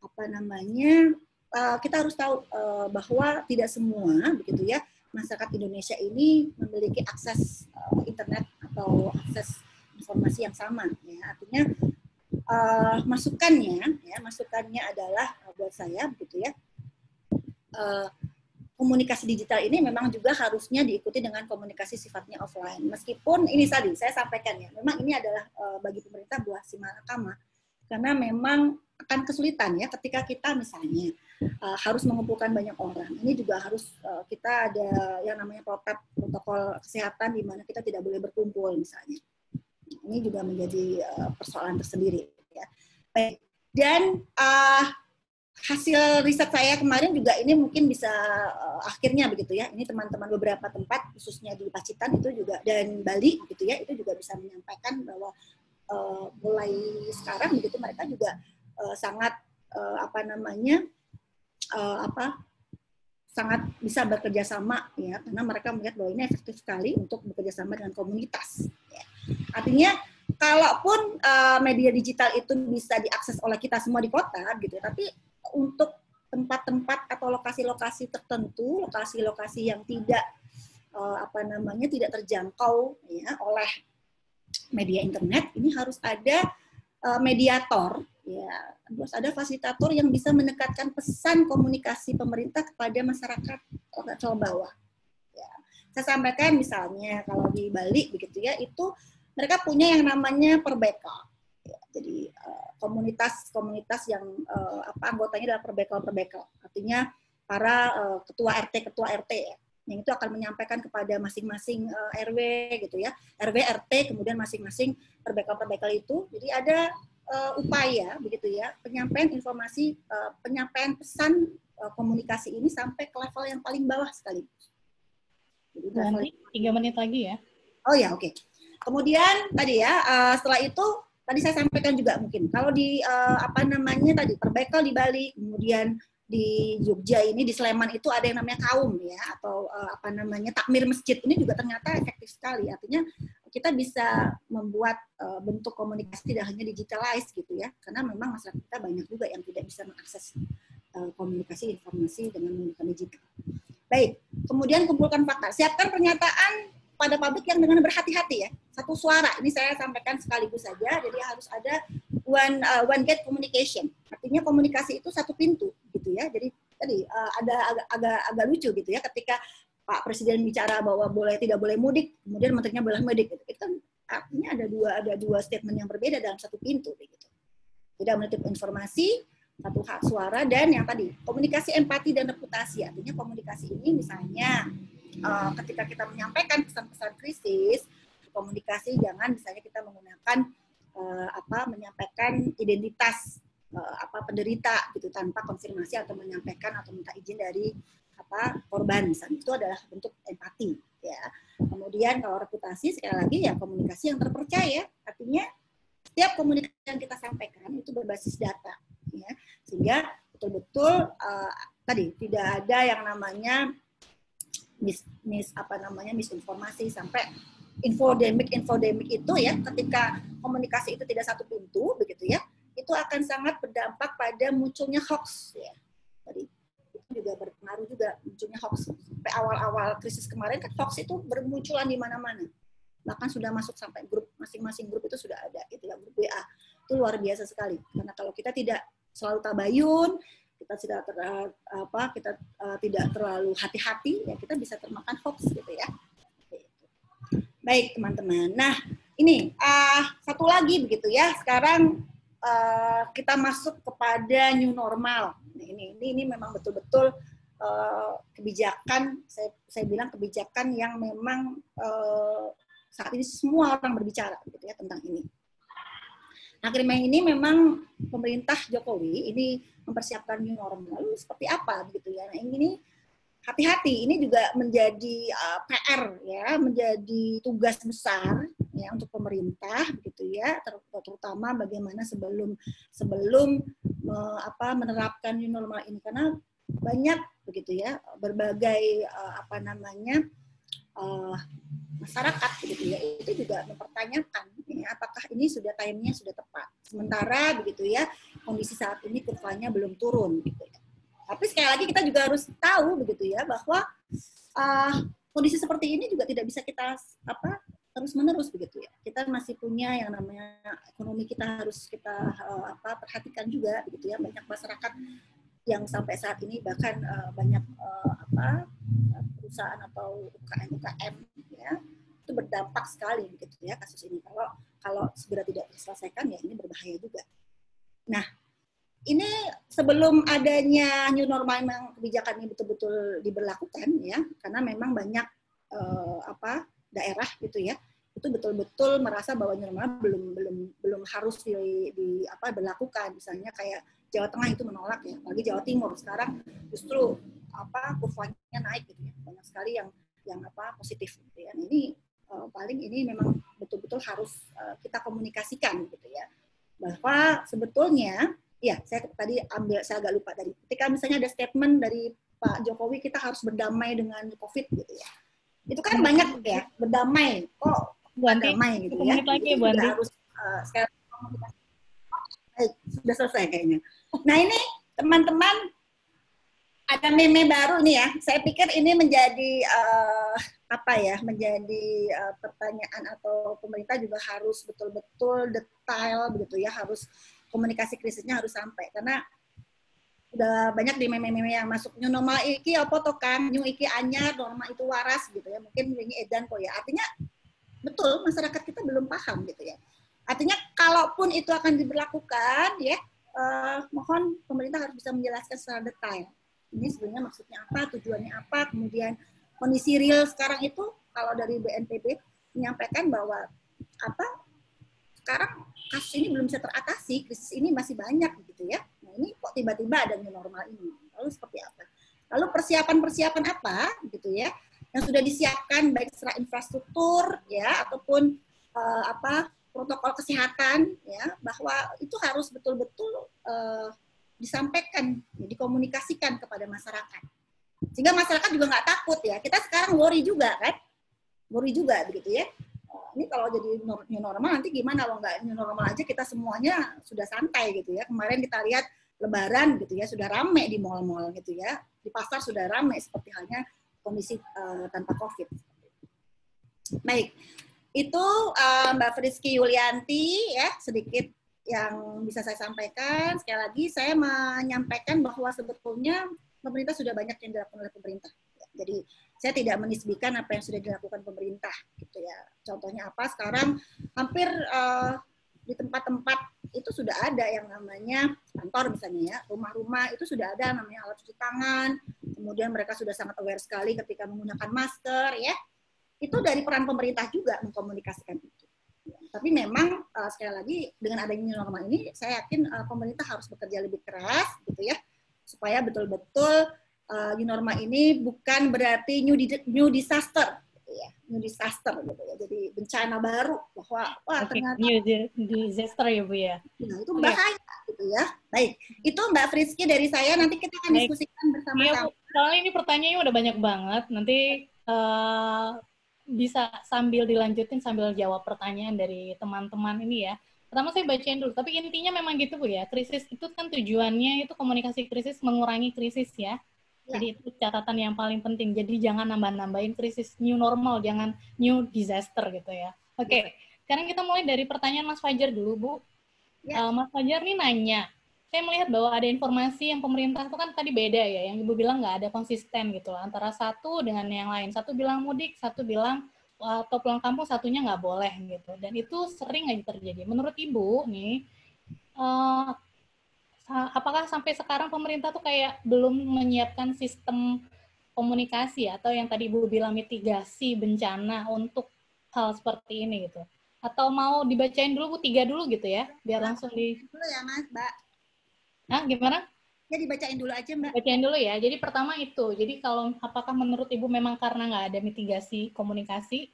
apa namanya uh, kita harus tahu uh, bahwa tidak semua begitu ya masyarakat Indonesia ini memiliki akses uh, internet atau akses informasi yang sama ya. Artinya uh, masukannya ya masukannya adalah uh, buat saya begitu ya. Uh, komunikasi digital ini memang juga harusnya diikuti dengan komunikasi sifatnya offline. Meskipun ini tadi saya sampaikan ya, memang ini adalah uh, bagi pemerintah buah si malakama karena memang akan kesulitan ya ketika kita misalnya uh, harus mengumpulkan banyak orang. Ini juga harus uh, kita ada yang namanya protokol protokol kesehatan di mana kita tidak boleh berkumpul misalnya. Ini juga menjadi uh, persoalan tersendiri ya. Baik. Dan uh, hasil riset saya kemarin juga ini mungkin bisa uh, akhirnya begitu ya. Ini teman-teman beberapa tempat khususnya di Pacitan itu juga dan Bali gitu ya, itu juga bisa menyampaikan bahwa uh, mulai sekarang begitu mereka juga uh, sangat uh, apa namanya uh, apa sangat bisa bekerja sama ya karena mereka melihat bahwa ini efektif sekali untuk bekerja sama dengan komunitas. Ya. Artinya kalaupun uh, media digital itu bisa diakses oleh kita semua di kota gitu, tapi untuk tempat-tempat atau lokasi-lokasi tertentu, lokasi-lokasi yang tidak uh, apa namanya tidak terjangkau ya oleh media internet, ini harus ada uh, mediator ya, harus ada fasilitator yang bisa mendekatkan pesan komunikasi pemerintah kepada masyarakat level bawah. Ya. Saya sampaikan misalnya kalau di Bali begitu ya, itu mereka punya yang namanya perbeka jadi komunitas-komunitas uh, yang uh, apa anggotanya adalah perbekel-perbekel. Artinya para uh, ketua RT, ketua RT ya. Yang itu akan menyampaikan kepada masing-masing uh, RW gitu ya. RW, RT, kemudian masing-masing perbekel-perbekel itu. Jadi ada uh, upaya begitu ya, penyampaian informasi, uh, penyampaian pesan uh, komunikasi ini sampai ke level yang paling bawah sekali. Jadi Nanti tiga menit lagi ya. Oh ya, oke. Okay. Kemudian tadi ya, uh, setelah itu tadi saya sampaikan juga mungkin kalau di uh, apa namanya tadi perbaikan di Bali kemudian di Jogja ini di Sleman itu ada yang namanya kaum ya atau uh, apa namanya takmir masjid ini juga ternyata efektif sekali artinya kita bisa membuat uh, bentuk komunikasi tidak hanya digitalize gitu ya karena memang masyarakat kita banyak juga yang tidak bisa mengakses uh, komunikasi informasi dengan menggunakan digital. Baik, kemudian kumpulkan fakta. Siapkan pernyataan pada publik yang dengan berhati-hati ya. Satu suara. Ini saya sampaikan sekaligus saja. Jadi harus ada one uh, one gate communication. Artinya komunikasi itu satu pintu gitu ya. Jadi tadi uh, ada agak, agak agak lucu gitu ya ketika Pak Presiden bicara bahwa boleh tidak boleh mudik, kemudian menterinya boleh mudik. Itu kan artinya ada dua ada dua statement yang berbeda dalam satu pintu begitu. Tidak menitip informasi, satu hak suara dan yang tadi komunikasi empati dan reputasi artinya komunikasi ini misalnya uh, ketika kita menyampaikan pesan-pesan krisis komunikasi jangan misalnya kita menggunakan uh, apa menyampaikan identitas uh, apa penderita gitu tanpa konfirmasi atau menyampaikan atau minta izin dari apa korban misalnya itu adalah bentuk empati ya. Kemudian kalau reputasi sekali lagi ya komunikasi yang terpercaya. Artinya setiap komunikasi yang kita sampaikan itu berbasis data ya. Sehingga betul-betul uh, tadi tidak ada yang namanya mis, mis apa namanya misinformasi sampai infodemik infodemik itu ya. Ketika komunikasi itu tidak satu pintu begitu ya itu akan sangat berdampak pada munculnya hoax ya. Tadi juga berpengaruh juga munculnya hoax sampai awal-awal krisis kemarin kan hoax itu bermunculan di mana-mana bahkan sudah masuk sampai grup masing-masing grup itu sudah ada gitu ya grup WA itu luar biasa sekali karena kalau kita tidak selalu tabayun, kita tidak ter, apa kita uh, tidak terlalu hati-hati ya kita bisa termakan hoax gitu ya. Baik teman-teman. Nah ini uh, satu lagi begitu ya. Sekarang uh, kita masuk kepada new normal. Nah, ini ini ini memang betul-betul uh, kebijakan saya saya bilang kebijakan yang memang uh, saat ini semua orang berbicara gitu ya tentang ini. Nah, ini memang pemerintah Jokowi ini mempersiapkan new normal. Seperti apa begitu ya? Nah, ini hati-hati ini juga menjadi uh, PR ya, menjadi tugas besar ya untuk pemerintah begitu ya, ter terutama bagaimana sebelum sebelum uh, apa menerapkan new normal ini. Karena banyak begitu ya berbagai uh, apa namanya uh, masyarakat begitu ya itu juga mempertanyakan ya, apakah ini sudah timenya sudah tepat. Sementara begitu ya kondisi saat ini kurvanya belum turun gitu ya. Tapi sekali lagi kita juga harus tahu begitu ya bahwa uh, kondisi seperti ini juga tidak bisa kita apa terus menerus begitu ya. Kita masih punya yang namanya ekonomi kita harus kita uh, apa perhatikan juga begitu ya. Banyak masyarakat yang sampai saat ini bahkan uh, banyak uh, apa perusahaan atau UKM UKM ya itu berdampak sekali begitu ya kasus ini. Kalau kalau segera tidak diselesaikan ya ini berbahaya juga. Nah ini sebelum adanya new normal yang kebijakan ini betul-betul diberlakukan ya karena memang banyak uh, apa daerah gitu ya itu betul-betul merasa bahwa normal belum belum belum harus di, di apa berlakukan misalnya kayak Jawa Tengah itu menolak ya, bagi Jawa Timur. Sekarang justru apa kurvanya naik gitu ya, banyak sekali yang yang apa positif gitu ya. Ini uh, paling ini memang betul-betul harus uh, kita komunikasikan gitu ya, bahwa sebetulnya ya saya tadi ambil saya agak lupa tadi, ketika misalnya ada statement dari Pak Jokowi kita harus berdamai dengan COVID gitu ya, itu kan banyak ya berdamai kok berdamai gitu ya, lagi, harus uh, sekali komunikasi Baik, sudah selesai kayaknya. Nah ini teman-teman ada meme baru nih ya. Saya pikir ini menjadi uh, apa ya? Menjadi uh, pertanyaan atau pemerintah juga harus betul-betul detail begitu ya. Harus komunikasi krisisnya harus sampai karena udah banyak di meme-meme yang masuk. New normal iki apa to kan new iki anyar normal itu waras gitu ya. Mungkin ini edan kok ya. Artinya betul masyarakat kita belum paham gitu ya. Artinya kalaupun itu akan diberlakukan ya uh, mohon pemerintah harus bisa menjelaskan secara detail. Ini sebenarnya maksudnya apa, tujuannya apa, kemudian kondisi real sekarang itu kalau dari BNPB menyampaikan bahwa apa sekarang kasus ini belum bisa teratasi, krisis ini masih banyak gitu ya. Nah ini kok tiba-tiba ada new normal ini. Lalu seperti apa? Lalu persiapan-persiapan apa gitu ya yang sudah disiapkan baik secara infrastruktur ya ataupun uh, apa protokol kesehatan ya bahwa itu harus betul-betul uh, disampaikan, dikomunikasikan kepada masyarakat. Sehingga masyarakat juga nggak takut ya. Kita sekarang worry juga kan, worry juga begitu ya. Ini kalau jadi new normal nanti gimana? Kalau nggak new normal aja kita semuanya sudah santai gitu ya. Kemarin kita lihat Lebaran gitu ya sudah rame di mall-mall gitu ya. Di pasar sudah rame seperti halnya kondisi uh, tanpa COVID. Baik, itu uh, Mbak Friski Yulianti ya sedikit yang bisa saya sampaikan. Sekali lagi saya menyampaikan bahwa sebetulnya pemerintah sudah banyak yang dilakukan oleh pemerintah. Jadi saya tidak menisbikan apa yang sudah dilakukan pemerintah gitu ya. Contohnya apa? Sekarang hampir uh, di tempat-tempat itu sudah ada yang namanya kantor misalnya ya, rumah-rumah itu sudah ada namanya alat cuci tangan. Kemudian mereka sudah sangat aware sekali ketika menggunakan masker ya itu dari peran pemerintah juga mengkomunikasikan itu. Tapi memang uh, sekali lagi dengan adanya new normal ini, saya yakin uh, pemerintah harus bekerja lebih keras, gitu ya, supaya betul-betul uh, new normal ini bukan berarti new di, new disaster, gitu ya, new disaster, gitu ya. Jadi bencana baru bahwa wah okay. ternyata new disaster ya bu ya. Nah, itu bahaya, okay. gitu ya. Baik, itu Mbak Friski dari saya. Nanti kita akan Baik. diskusikan bersama-sama. Iya, soalnya ini pertanyaannya udah banyak banget. Nanti uh, bisa sambil dilanjutin sambil jawab pertanyaan dari teman-teman ini ya. Pertama saya bacain dulu, tapi intinya memang gitu Bu ya. Krisis itu kan tujuannya itu komunikasi krisis mengurangi krisis ya. Ya. Jadi itu catatan yang paling penting. Jadi jangan nambah-nambahin krisis new normal, jangan new disaster gitu ya. Oke, okay. Ya. sekarang kita mulai dari pertanyaan Mas Fajar dulu Bu. Ya. Uh, Mas Fajar nih nanya, saya melihat bahwa ada informasi yang pemerintah itu kan tadi beda ya, yang ibu bilang nggak ada konsisten gitu antara satu dengan yang lain. Satu bilang mudik, satu bilang atau pulang kampung, satunya nggak boleh gitu. Dan itu sering aja terjadi. Menurut ibu nih, uh, apakah sampai sekarang pemerintah tuh kayak belum menyiapkan sistem komunikasi atau yang tadi ibu bilang mitigasi bencana untuk hal seperti ini gitu? Atau mau dibacain dulu bu tiga dulu gitu ya, biar langsung di. Dulu ya mas, mbak Nah, gimana? Ya dibacain dulu aja Mbak. Bacain dulu ya. Jadi pertama itu. Jadi kalau apakah menurut Ibu memang karena nggak ada mitigasi komunikasi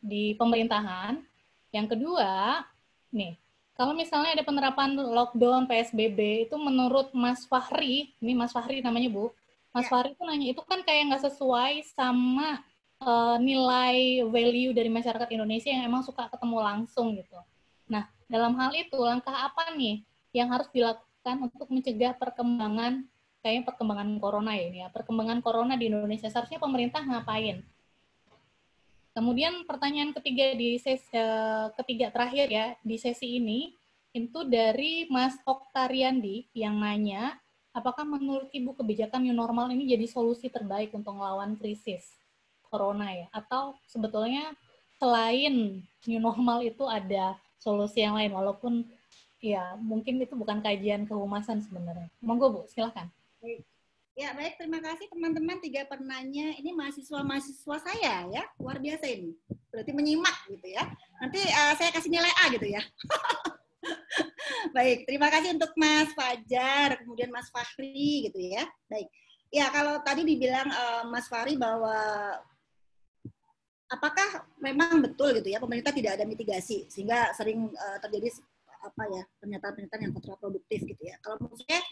di pemerintahan? Yang kedua, nih, kalau misalnya ada penerapan lockdown PSBB itu menurut Mas Fahri, ini Mas Fahri namanya Bu, Mas ya. Fahri itu nanya itu kan kayak nggak sesuai sama uh, nilai value dari masyarakat Indonesia yang emang suka ketemu langsung gitu. Nah, dalam hal itu langkah apa nih yang harus dilakukan untuk mencegah perkembangan kayaknya perkembangan corona ya ini ya perkembangan corona di Indonesia seharusnya pemerintah ngapain kemudian pertanyaan ketiga di sesi uh, ketiga terakhir ya di sesi ini itu dari Mas Oktariandi yang nanya apakah menurut ibu kebijakan new normal ini jadi solusi terbaik untuk melawan krisis corona ya atau sebetulnya selain new normal itu ada solusi yang lain walaupun ya mungkin itu bukan kajian kehumasan sebenarnya. Monggo Bu, silahkan. Ya baik, terima kasih teman-teman tiga penanya. Ini mahasiswa-mahasiswa saya ya, luar biasa ini. Berarti menyimak gitu ya. Nanti uh, saya kasih nilai A gitu ya. baik, terima kasih untuk Mas Fajar, kemudian Mas Fahri gitu ya. Baik. Ya kalau tadi dibilang uh, Mas Fahri bahwa apakah memang betul gitu ya pemerintah tidak ada mitigasi sehingga sering uh, terjadi apa ya pernyataan-pernyataan yang kontraproduktif gitu ya. Kalau menurut saya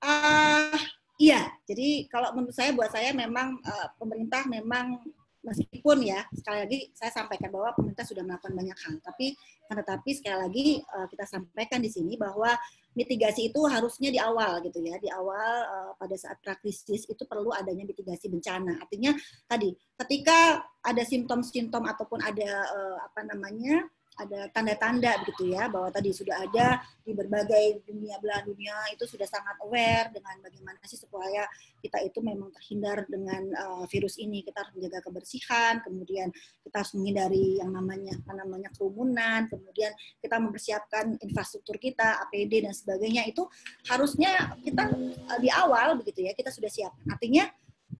uh, iya. Jadi kalau menurut saya buat saya memang uh, pemerintah memang meskipun ya sekali lagi saya sampaikan bahwa pemerintah sudah melakukan banyak hal, tapi tetapi sekali lagi uh, kita sampaikan di sini bahwa mitigasi itu harusnya di awal gitu ya, di awal uh, pada saat prakrisis itu perlu adanya mitigasi bencana. Artinya tadi ketika ada simptom-simptom ataupun ada uh, apa namanya ada tanda-tanda begitu ya bahwa tadi sudah ada di berbagai dunia belahan dunia itu sudah sangat aware dengan bagaimana sih supaya kita itu memang terhindar dengan uh, virus ini. Kita harus menjaga kebersihan kemudian kita harus menghindari yang namanya apa namanya kerumunan kemudian kita mempersiapkan infrastruktur kita APD dan sebagainya. Itu harusnya kita uh, di awal begitu ya kita sudah siap artinya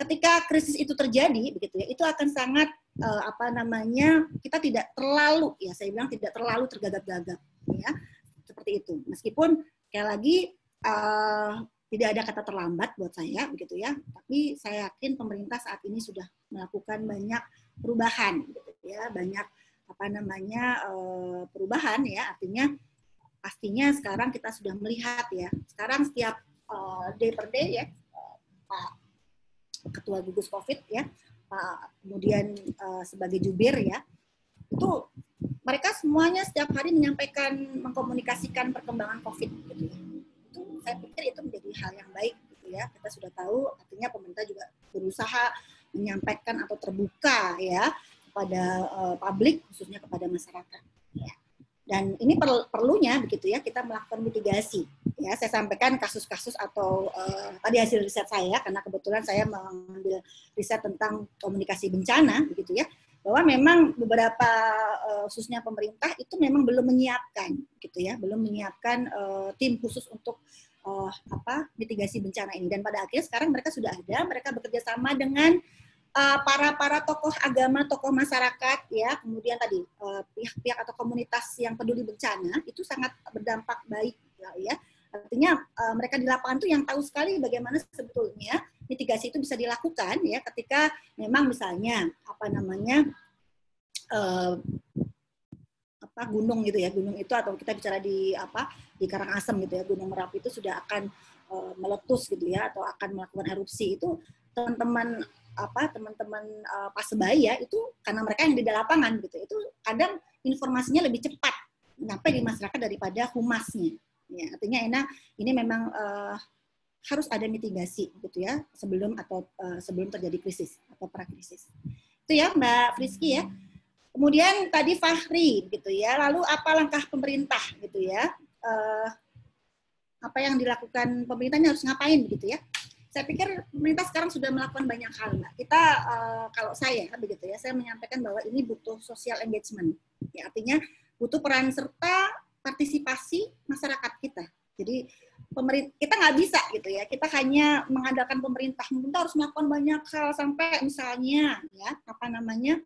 ketika krisis itu terjadi begitu ya itu akan sangat uh, apa namanya kita tidak terlalu ya saya bilang tidak terlalu tergagap-gagap ya seperti itu. Meskipun sekali lagi uh, tidak ada kata terlambat buat saya begitu ya. Tapi saya yakin pemerintah saat ini sudah melakukan banyak perubahan gitu ya. Banyak apa namanya uh, perubahan ya. Artinya pastinya sekarang kita sudah melihat ya. Sekarang setiap uh, day per day ya Pak Ketua Gugus Covid ya kemudian uh, sebagai jubir ya itu mereka semuanya setiap hari menyampaikan mengkomunikasikan perkembangan COVID gitu ya. Itu saya pikir itu menjadi hal yang baik gitu ya. Kita sudah tahu artinya pemerintah juga berusaha menyampaikan atau terbuka ya kepada uh, publik khususnya kepada masyarakat. Ya. Dan ini per, perlunya begitu ya kita melakukan mitigasi. Ya, saya sampaikan kasus-kasus atau uh, tadi hasil riset saya karena kebetulan saya mengambil riset tentang komunikasi bencana begitu ya bahwa memang beberapa uh, khususnya pemerintah itu memang belum menyiapkan gitu ya belum menyiapkan uh, tim khusus untuk uh, apa mitigasi bencana ini dan pada akhirnya sekarang mereka sudah ada mereka bekerja sama dengan uh, para para tokoh agama, tokoh masyarakat, ya, kemudian tadi uh, pihak-pihak atau komunitas yang peduli bencana itu sangat berdampak baik, ya. ya. Artinya uh, mereka di lapangan itu yang tahu sekali bagaimana sebetulnya mitigasi itu bisa dilakukan, ya, ketika memang misalnya apa namanya uh, apa gunung gitu ya, gunung itu atau kita bicara di apa di Karangasem gitu ya, Gunung Merapi itu sudah akan uh, meletus gitu ya, atau akan melakukan erupsi itu teman-teman apa teman-teman uh, pasebaya itu karena mereka yang di lapangan gitu. Itu kadang informasinya lebih cepat sampai di masyarakat daripada humasnya. Ya artinya enak ini memang uh, harus ada mitigasi gitu ya sebelum atau uh, sebelum terjadi krisis atau prakrisis. Itu ya Mbak Friski ya. Kemudian tadi Fahri gitu ya lalu apa langkah pemerintah gitu ya? Uh, apa yang dilakukan pemerintahnya harus ngapain gitu ya saya pikir pemerintah sekarang sudah melakukan banyak hal, Mbak. Kita uh, kalau saya begitu ya, saya menyampaikan bahwa ini butuh social engagement. Ya, artinya butuh peran serta partisipasi masyarakat kita. Jadi pemerintah kita nggak bisa gitu ya, kita hanya mengandalkan pemerintah. Pemerintah harus melakukan banyak hal sampai misalnya ya apa namanya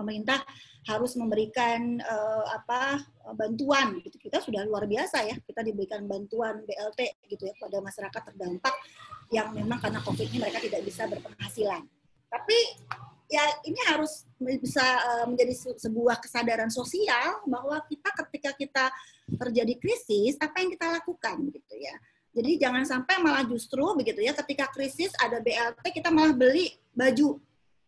pemerintah harus memberikan uh, apa bantuan gitu. Kita sudah luar biasa ya, kita diberikan bantuan BLT gitu ya pada masyarakat terdampak yang memang karena Covid ini mereka tidak bisa berpenghasilan. Tapi ya ini harus bisa uh, menjadi sebuah kesadaran sosial bahwa kita ketika kita terjadi krisis apa yang kita lakukan gitu ya. Jadi jangan sampai malah justru begitu ya ketika krisis ada BLT kita malah beli baju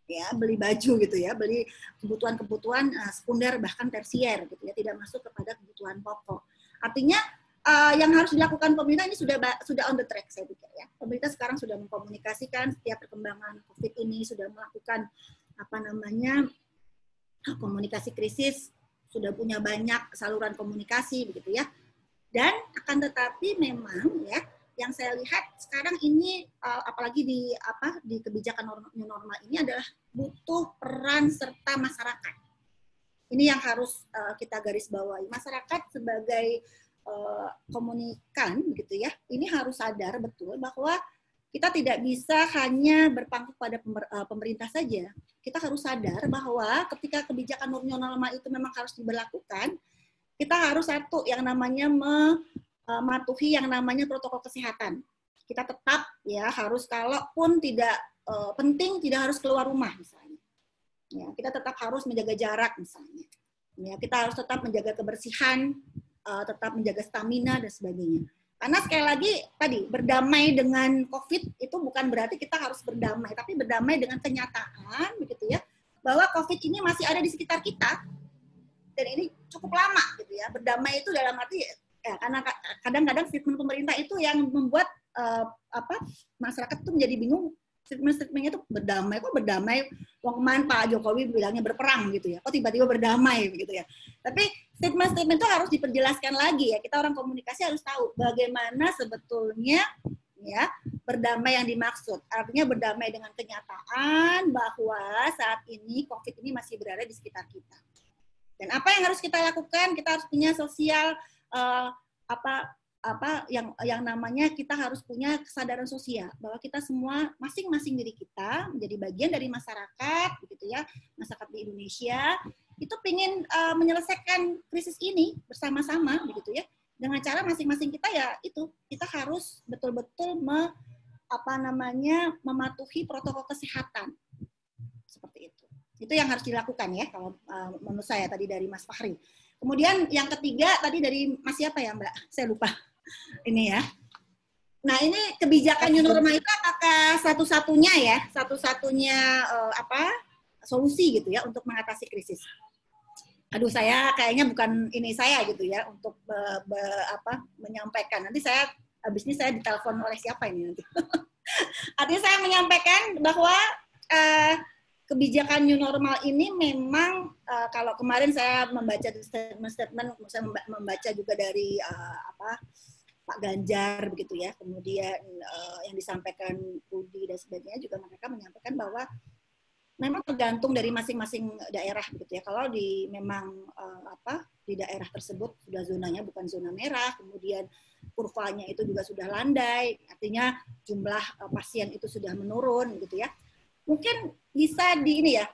ya beli baju gitu ya beli kebutuhan-kebutuhan uh, sekunder bahkan tersier gitu ya tidak masuk kepada kebutuhan pokok. Artinya uh, yang harus dilakukan pemerintah ini sudah sudah on the track saya pikir ya. Pemerintah sekarang sudah mengkomunikasikan setiap perkembangan covid ini sudah melakukan apa namanya komunikasi krisis sudah punya banyak saluran komunikasi begitu ya. Dan akan tetapi memang ya yang saya lihat sekarang ini uh, apalagi di apa di kebijakan new normal ini adalah butuh peran serta masyarakat. Ini yang harus uh, kita garis bawahi. Masyarakat sebagai uh, komunikan gitu ya, ini harus sadar betul bahwa kita tidak bisa hanya berpangku pada pemerintah saja. Kita harus sadar bahwa ketika kebijakan new normal itu memang harus diberlakukan, kita harus satu yang namanya uh, mematuhi yang namanya protokol kesehatan. Kita tetap ya harus kalaupun tidak uh, penting tidak harus keluar rumah misalnya. Ya, kita tetap harus menjaga jarak misalnya. Ya, kita harus tetap menjaga kebersihan, uh, tetap menjaga stamina dan sebagainya. Karena sekali lagi tadi berdamai dengan COVID itu bukan berarti kita harus berdamai, tapi berdamai dengan kenyataan begitu ya bahwa COVID ini masih ada di sekitar kita dan ini cukup lama gitu ya. Berdamai itu dalam arti ya karena kadang-kadang statement pemerintah itu yang membuat uh, apa masyarakat itu menjadi bingung. Statement-statementnya itu berdamai. Kok berdamai? Wong kemarin Pak Jokowi bilangnya berperang gitu ya. Kok tiba-tiba berdamai begitu ya. Tapi statement-statement itu harus diperjelaskan lagi ya. Kita orang komunikasi harus tahu bagaimana sebetulnya ya berdamai yang dimaksud. Artinya berdamai dengan kenyataan bahwa saat ini COVID ini masih berada di sekitar kita. Dan apa yang harus kita lakukan? Kita harus punya sosial uh, apa apa yang yang namanya kita harus punya kesadaran sosial. Bahwa kita semua masing-masing diri kita menjadi bagian dari masyarakat begitu ya masyarakat di Indonesia itu ingin uh, menyelesaikan krisis ini bersama-sama begitu ya. Dengan cara masing-masing kita ya itu kita harus betul-betul me, apa namanya mematuhi protokol kesehatan. Seperti itu. Itu yang harus dilakukan ya kalau uh, menurut saya tadi dari Mas Fahri Kemudian yang ketiga tadi dari Mas siapa ya Mbak? Saya lupa. Ini ya. Nah ini kebijakan new normal itu apakah satu-satunya ya, satu-satunya uh, apa solusi gitu ya untuk mengatasi krisis? Aduh saya kayaknya bukan ini saya gitu ya untuk be, be, apa menyampaikan. Nanti saya habis ini saya ditelepon oleh siapa ini nanti. Artinya saya menyampaikan bahwa uh, kebijakan new normal ini memang uh, kalau kemarin saya membaca statement-statement, saya membaca juga dari uh, apa Pak Ganjar begitu ya, kemudian uh, yang disampaikan Budi dan sebagainya juga mereka menyampaikan bahwa memang tergantung dari masing-masing daerah begitu ya. Kalau di memang uh, apa di daerah tersebut sudah zonanya bukan zona merah, kemudian kurvanya itu juga sudah landai, artinya jumlah uh, pasien itu sudah menurun gitu ya mungkin bisa di ini ya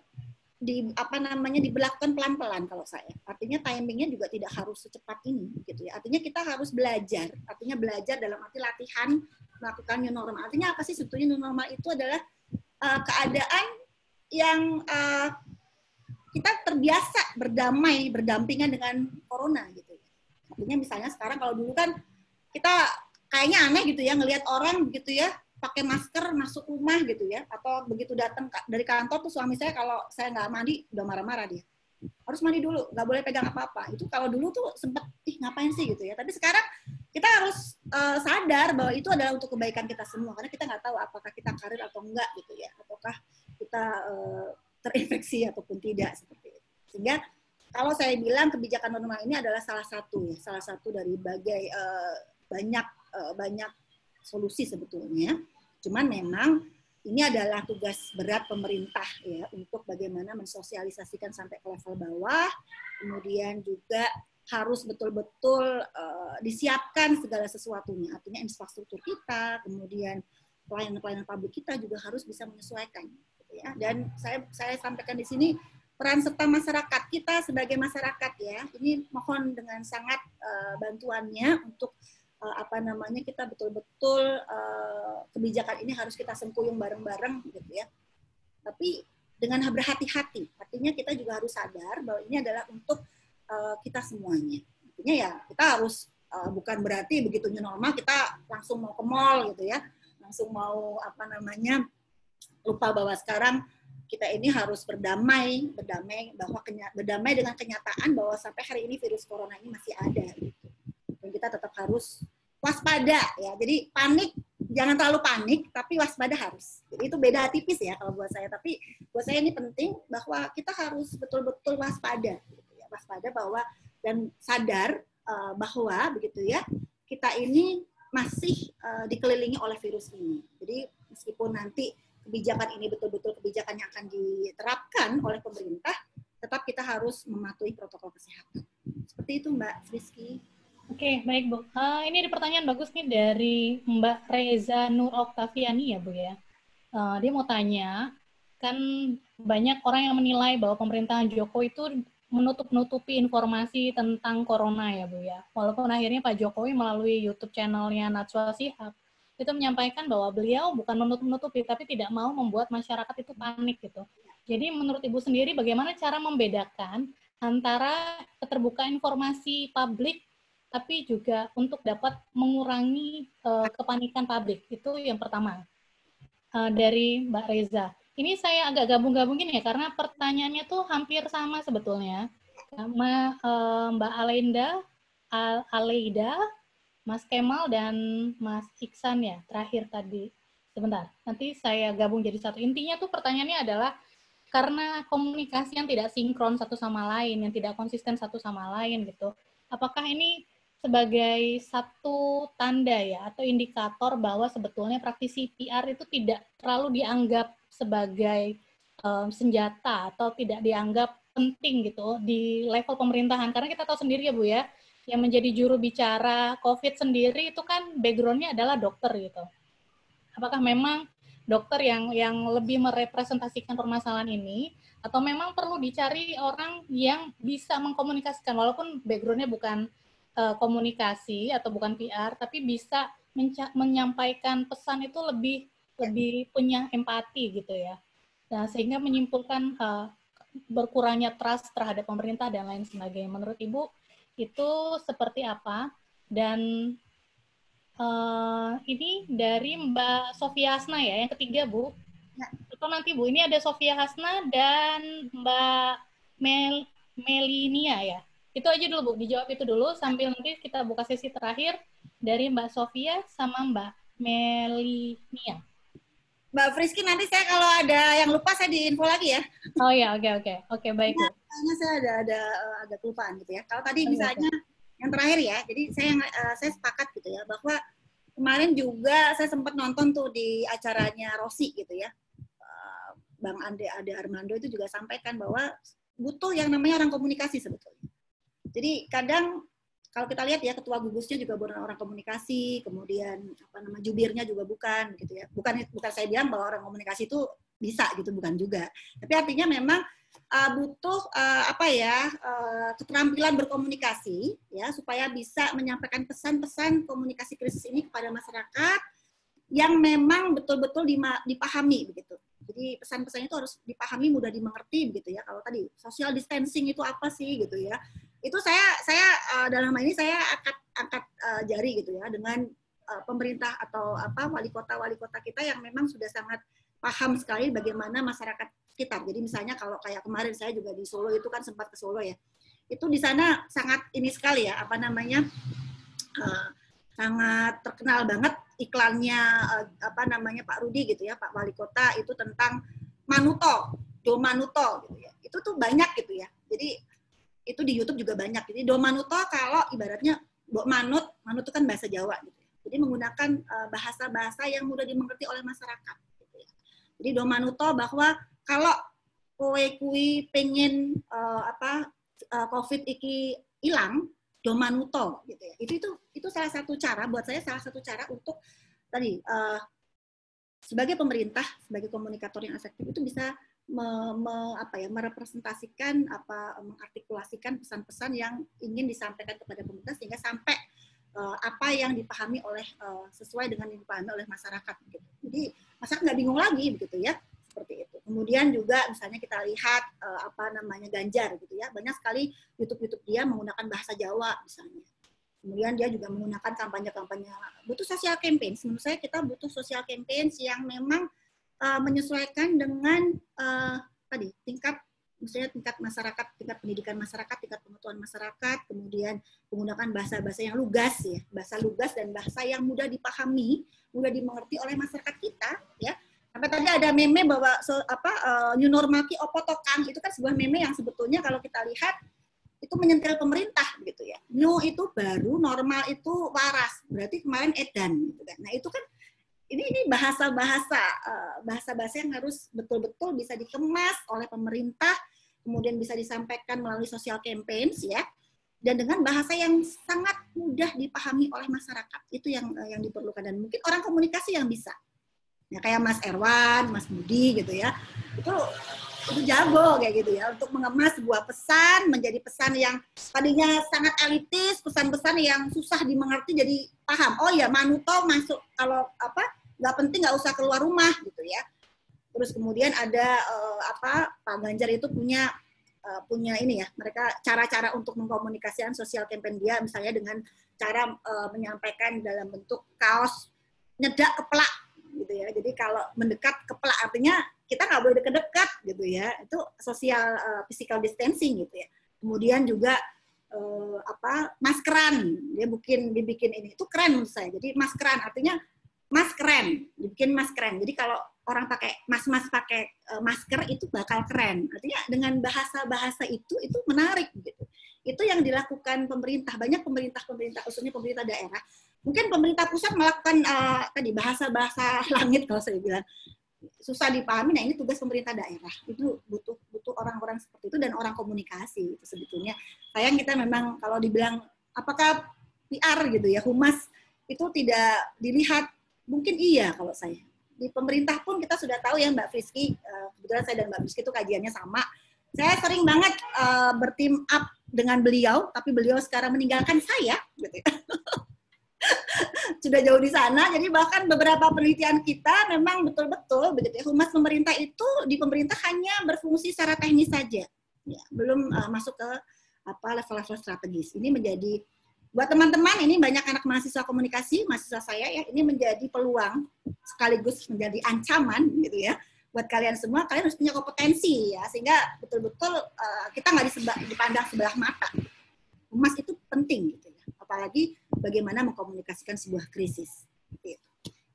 di apa namanya diberlakukan pelan-pelan kalau saya. Artinya timingnya juga tidak harus secepat ini gitu ya. Artinya kita harus belajar. Artinya belajar dalam arti latihan melakukan new normal. Artinya apa sih sebetulnya new normal itu adalah uh, keadaan yang uh, kita terbiasa berdamai berdampingan dengan corona gitu. Ya. Artinya misalnya sekarang kalau dulu kan kita kayaknya aneh gitu ya ngelihat orang gitu ya pakai masker masuk rumah gitu ya atau begitu datang dari kantor tuh suami saya kalau saya nggak mandi udah marah-marah dia. Harus mandi dulu nggak boleh pegang apa-apa. Itu kalau dulu tuh sempet ih ngapain sih? gitu ya. Tapi sekarang kita harus uh, sadar bahwa itu adalah untuk kebaikan kita semua karena kita nggak tahu apakah kita karir atau enggak gitu ya ataukah kita uh, terinfeksi ataupun tidak seperti itu. Sehingga kalau saya bilang kebijakan normal ini adalah salah satu ya salah satu dari bagai uh, banyak uh, banyak solusi sebetulnya. Cuman memang ini adalah tugas berat pemerintah ya untuk bagaimana mensosialisasikan sampai ke level bawah, kemudian juga harus betul-betul uh, disiapkan segala sesuatunya, artinya infrastruktur kita, kemudian pelayanan-pelayanan publik kita juga harus bisa menyesuaikan. Gitu ya. Dan saya saya sampaikan di sini peran serta masyarakat kita sebagai masyarakat ya, ini mohon dengan sangat uh, bantuannya untuk uh, apa namanya kita betul-betul uh, kebijakan ini harus kita sempuyung bareng-bareng gitu ya. Tapi dengan berhati-hati, artinya kita juga harus sadar bahwa ini adalah untuk uh, kita semuanya. Artinya ya kita harus uh, bukan berarti begitu normal kita langsung mau ke mall gitu ya, langsung mau apa namanya lupa bahwa sekarang kita ini harus berdamai, berdamai bahwa berdamai dengan kenyataan bahwa sampai hari ini virus corona ini masih ada. Gitu kita tetap harus waspada ya. Jadi panik jangan terlalu panik tapi waspada harus. Jadi itu beda tipis ya kalau buat saya. Tapi buat saya ini penting bahwa kita harus betul-betul waspada gitu ya. Waspada bahwa dan sadar uh, bahwa begitu ya kita ini masih uh, dikelilingi oleh virus ini. Jadi meskipun nanti kebijakan ini betul-betul kebijakan yang akan diterapkan oleh pemerintah, tetap kita harus mematuhi protokol kesehatan. Seperti itu Mbak Rizky. Oke, baik Bu. Uh, ini ada pertanyaan bagus nih dari Mbak Reza Nur Oktaviani ya Bu ya. Uh, dia mau tanya, kan banyak orang yang menilai bahwa pemerintahan Jokowi itu menutup-nutupi informasi tentang corona ya Bu ya. Walaupun akhirnya Pak Jokowi melalui YouTube channelnya Natswa Sihab itu menyampaikan bahwa beliau bukan menutup-nutupi tapi tidak mau membuat masyarakat itu panik gitu. Jadi menurut Ibu sendiri bagaimana cara membedakan antara keterbukaan informasi publik tapi juga untuk dapat mengurangi uh, kepanikan publik. Itu yang pertama. Uh, dari Mbak Reza. Ini saya agak gabung-gabungin ya, karena pertanyaannya tuh hampir sama sebetulnya. Sama uh, Mbak Alenda, Al Aleida, Mas Kemal, dan Mas Iksan ya, terakhir tadi. Sebentar, nanti saya gabung jadi satu. Intinya tuh pertanyaannya adalah, karena komunikasi yang tidak sinkron satu sama lain, yang tidak konsisten satu sama lain gitu. Apakah ini sebagai satu tanda ya atau indikator bahwa sebetulnya praktisi PR itu tidak terlalu dianggap sebagai um, senjata atau tidak dianggap penting gitu di level pemerintahan karena kita tahu sendiri ya Bu ya yang menjadi juru bicara COVID sendiri itu kan backgroundnya adalah dokter gitu. Apakah memang dokter yang yang lebih merepresentasikan permasalahan ini atau memang perlu dicari orang yang bisa mengkomunikasikan walaupun backgroundnya bukan uh, komunikasi atau bukan PR, tapi bisa menyampaikan pesan itu lebih lebih punya empati gitu ya. Nah, sehingga menyimpulkan uh, berkurangnya trust terhadap pemerintah dan lain sebagainya. Menurut Ibu itu seperti apa? Dan uh, ini dari Mbak Sofia Hasna ya, yang ketiga Bu. Ya. Itu nanti Bu, ini ada Sofia Hasna dan Mbak Mel Melinia ya. Itu aja dulu Bu, dijawab itu dulu sambil nanti kita buka sesi terakhir dari Mbak Sofia sama Mbak Melinia. Mbak Friski nanti saya kalau ada yang lupa saya diinfo lagi ya. Oh ya, oke okay, oke. Okay. Oke, okay, baik. Kayaknya saya ada ada ada kelupaan gitu ya. Kalau tadi misalnya okay. yang terakhir ya, jadi saya uh, saya sepakat gitu ya bahwa kemarin juga saya sempat nonton tuh di acaranya Rosi gitu ya. Uh, Bang Ande Ade Armando itu juga sampaikan bahwa butuh yang namanya orang komunikasi sebetulnya. Jadi kadang kalau kita lihat ya ketua gugusnya juga bukan orang komunikasi, kemudian apa nama jubirnya juga bukan gitu ya. Bukan bukan saya bilang bahwa orang komunikasi itu bisa gitu bukan juga. Tapi artinya memang uh, butuh uh, apa ya uh, keterampilan berkomunikasi ya supaya bisa menyampaikan pesan-pesan komunikasi krisis ini kepada masyarakat yang memang betul-betul dipahami begitu. Jadi pesan-pesannya itu harus dipahami mudah dimengerti begitu ya. Kalau tadi social distancing itu apa sih gitu ya itu saya saya uh, dalam hal ini saya angkat angkat uh, jari gitu ya dengan uh, pemerintah atau apa wali kota wali kota kita yang memang sudah sangat paham sekali bagaimana masyarakat sekitar. Jadi misalnya kalau kayak kemarin saya juga di Solo itu kan sempat ke Solo ya. Itu di sana sangat ini sekali ya apa namanya uh, sangat terkenal banget iklannya uh, apa namanya Pak Rudi gitu ya Pak Wali Kota itu tentang Manuto, Do Manuto gitu ya. Itu tuh banyak gitu ya. Jadi itu di YouTube juga banyak. Jadi do manuto kalau ibaratnya manut, manut itu kan bahasa Jawa gitu. Ya. Jadi menggunakan eh, bahasa-bahasa yang mudah dimengerti oleh masyarakat. Gitu ya. Jadi do manuto bahwa kalau kowe kui pengen uh, apa uh, COVID iki hilang, do manuto gitu ya. Itu itu itu salah satu cara buat saya salah satu cara untuk tadi uh, sebagai pemerintah, sebagai komunikator yang efektif itu bisa me, me, apa ya, merepresentasikan apa mengartikulasikan pesan-pesan yang ingin disampaikan kepada pemerintah sehingga sampai uh, apa yang dipahami oleh uh, sesuai dengan yang dipahami oleh masyarakat gitu. Jadi masyarakat nggak bingung lagi begitu ya seperti itu. Kemudian juga misalnya kita lihat uh, apa namanya Ganjar gitu ya. Banyak sekali YouTube-YouTube dia menggunakan bahasa Jawa misalnya. Kemudian dia juga menggunakan kampanye-kampanye butuh social campaign. Menurut saya kita butuh social campaign yang memang uh, menyesuaikan dengan uh, tadi tingkat misalnya tingkat masyarakat, tingkat pendidikan masyarakat, tingkat pengetahuan masyarakat, kemudian menggunakan bahasa-bahasa yang lugas ya, bahasa lugas dan bahasa yang mudah dipahami, mudah dimengerti oleh masyarakat kita ya. Sampai tadi ada meme bahwa so, apa uh, new normal ki opotokan itu kan sebuah meme yang sebetulnya kalau kita lihat itu menyentil pemerintah gitu ya. New itu baru, normal itu waras. Berarti kemarin edan gitu kan. Nah, itu kan ini ini bahasa-bahasa eh, bahasa-bahasa yang harus betul-betul bisa dikemas oleh pemerintah, kemudian bisa disampaikan melalui social campaigns ya, dan dengan bahasa yang sangat mudah dipahami oleh masyarakat. Itu yang eh, yang diperlukan. Dan mungkin orang komunikasi yang bisa, ya kayak Mas Erwan, Mas Budi gitu ya, itu itu jago kayak gitu ya. Untuk mengemas sebuah pesan menjadi pesan yang tadinya sangat elitis pesan-pesan yang susah dimengerti jadi paham. Oh ya manuto masuk kalau apa nggak penting nggak usah keluar rumah gitu ya. Terus kemudian ada uh, apa Pak Ganjar itu punya uh, punya ini ya mereka cara-cara untuk mengkomunikasikan sosial campaign dia misalnya dengan cara uh, menyampaikan dalam bentuk kaos nyedak keplak gitu ya. Jadi kalau mendekat keplak artinya kita nggak boleh dekat-dekat gitu ya. Itu sosial uh, physical distancing gitu ya. Kemudian juga uh, apa maskeran. Dia bikin dibikin ini. Itu keren menurut saya. Jadi maskeran artinya mas keren, dibikin mas keren. Jadi kalau orang pakai mas-mas pakai uh, masker itu bakal keren. Artinya dengan bahasa-bahasa itu itu menarik gitu. Itu yang dilakukan pemerintah. Banyak pemerintah-pemerintah khususnya pemerintah daerah. Mungkin pemerintah pusat melakukan uh, tadi bahasa-bahasa langit kalau saya bilang susah dipahami. Nah ini tugas pemerintah daerah. Itu butuh butuh orang-orang seperti itu dan orang komunikasi itu sebetulnya. Sayang kita memang kalau dibilang apakah PR gitu ya humas itu tidak dilihat mungkin iya kalau saya. Di pemerintah pun kita sudah tahu ya Mbak Friski, uh, kebetulan saya dan Mbak Friski itu kajiannya sama. Saya sering banget uh, berteam up dengan beliau, tapi beliau sekarang meninggalkan saya. Gitu ya. sudah jauh di sana, jadi bahkan beberapa penelitian kita memang betul-betul begitu ya. Humas pemerintah itu di pemerintah hanya berfungsi secara teknis saja, ya, belum uh, masuk ke apa level-level strategis. Ini menjadi buat teman-teman ini banyak anak mahasiswa komunikasi, mahasiswa saya ya, ini menjadi peluang sekaligus menjadi ancaman gitu ya buat kalian semua. Kalian harus punya kompetensi ya sehingga betul-betul uh, kita nggak dipandang sebelah mata. Emas itu penting gitu ya, apalagi bagaimana mengkomunikasikan sebuah krisis. Gitu.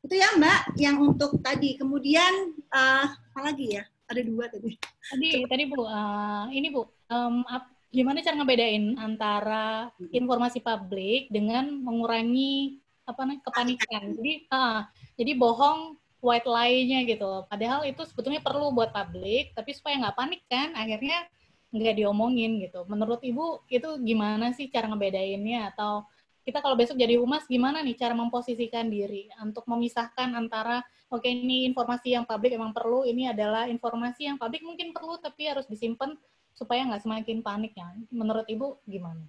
Itu ya Mbak, yang untuk tadi. Kemudian uh, apa lagi ya? Ada dua tadi. Tadi, tadi Bu, uh, ini Bu, um, ap, gimana cara ngebedain antara informasi publik dengan mengurangi apa namanya kepanikan. Jadi, uh, jadi bohong white lie-nya gitu. Padahal itu sebetulnya perlu buat publik, tapi supaya nggak panik kan, akhirnya nggak diomongin gitu. Menurut Ibu itu gimana sih cara ngebedainnya? Atau kita kalau besok jadi humas gimana nih cara memposisikan diri untuk memisahkan antara oke okay, ini informasi yang publik emang perlu, ini adalah informasi yang publik mungkin perlu tapi harus disimpan supaya nggak semakin panik ya. Menurut Ibu gimana?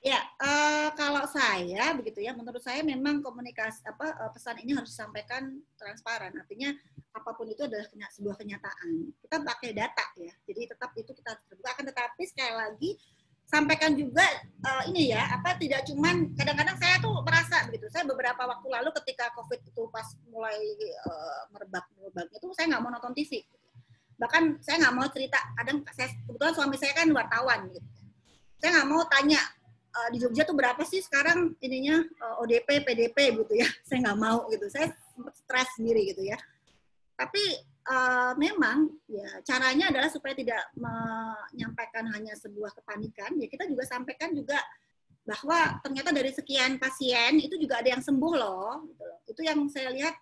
Ya, uh, kalau saya begitu ya, menurut saya memang komunikasi apa uh, pesan ini harus disampaikan transparan. Artinya apa pun itu adalah kenya, sebuah kenyataan. Kita pakai data ya, jadi tetap itu kita terbuka. Akan tetapi sekali lagi sampaikan juga uh, ini ya, apa tidak cuman kadang-kadang saya tuh merasa begitu. Saya beberapa waktu lalu ketika COVID itu pas mulai uh, merebak merebaknya itu saya nggak mau nonton TV. Bahkan saya nggak mau cerita. Kadang saya kebetulan suami saya kan wartawan gitu. Saya nggak mau tanya uh, di Jogja tuh berapa sih sekarang ininya uh, ODP, PDP gitu ya. Saya nggak mau gitu. Saya sempat stres sendiri gitu ya. Tapi uh, memang ya caranya adalah supaya tidak menyampaikan hanya sebuah kepanikan. Ya kita juga sampaikan juga bahwa ternyata dari sekian pasien itu juga ada yang sembuh loh. Gitu. Itu yang saya lihat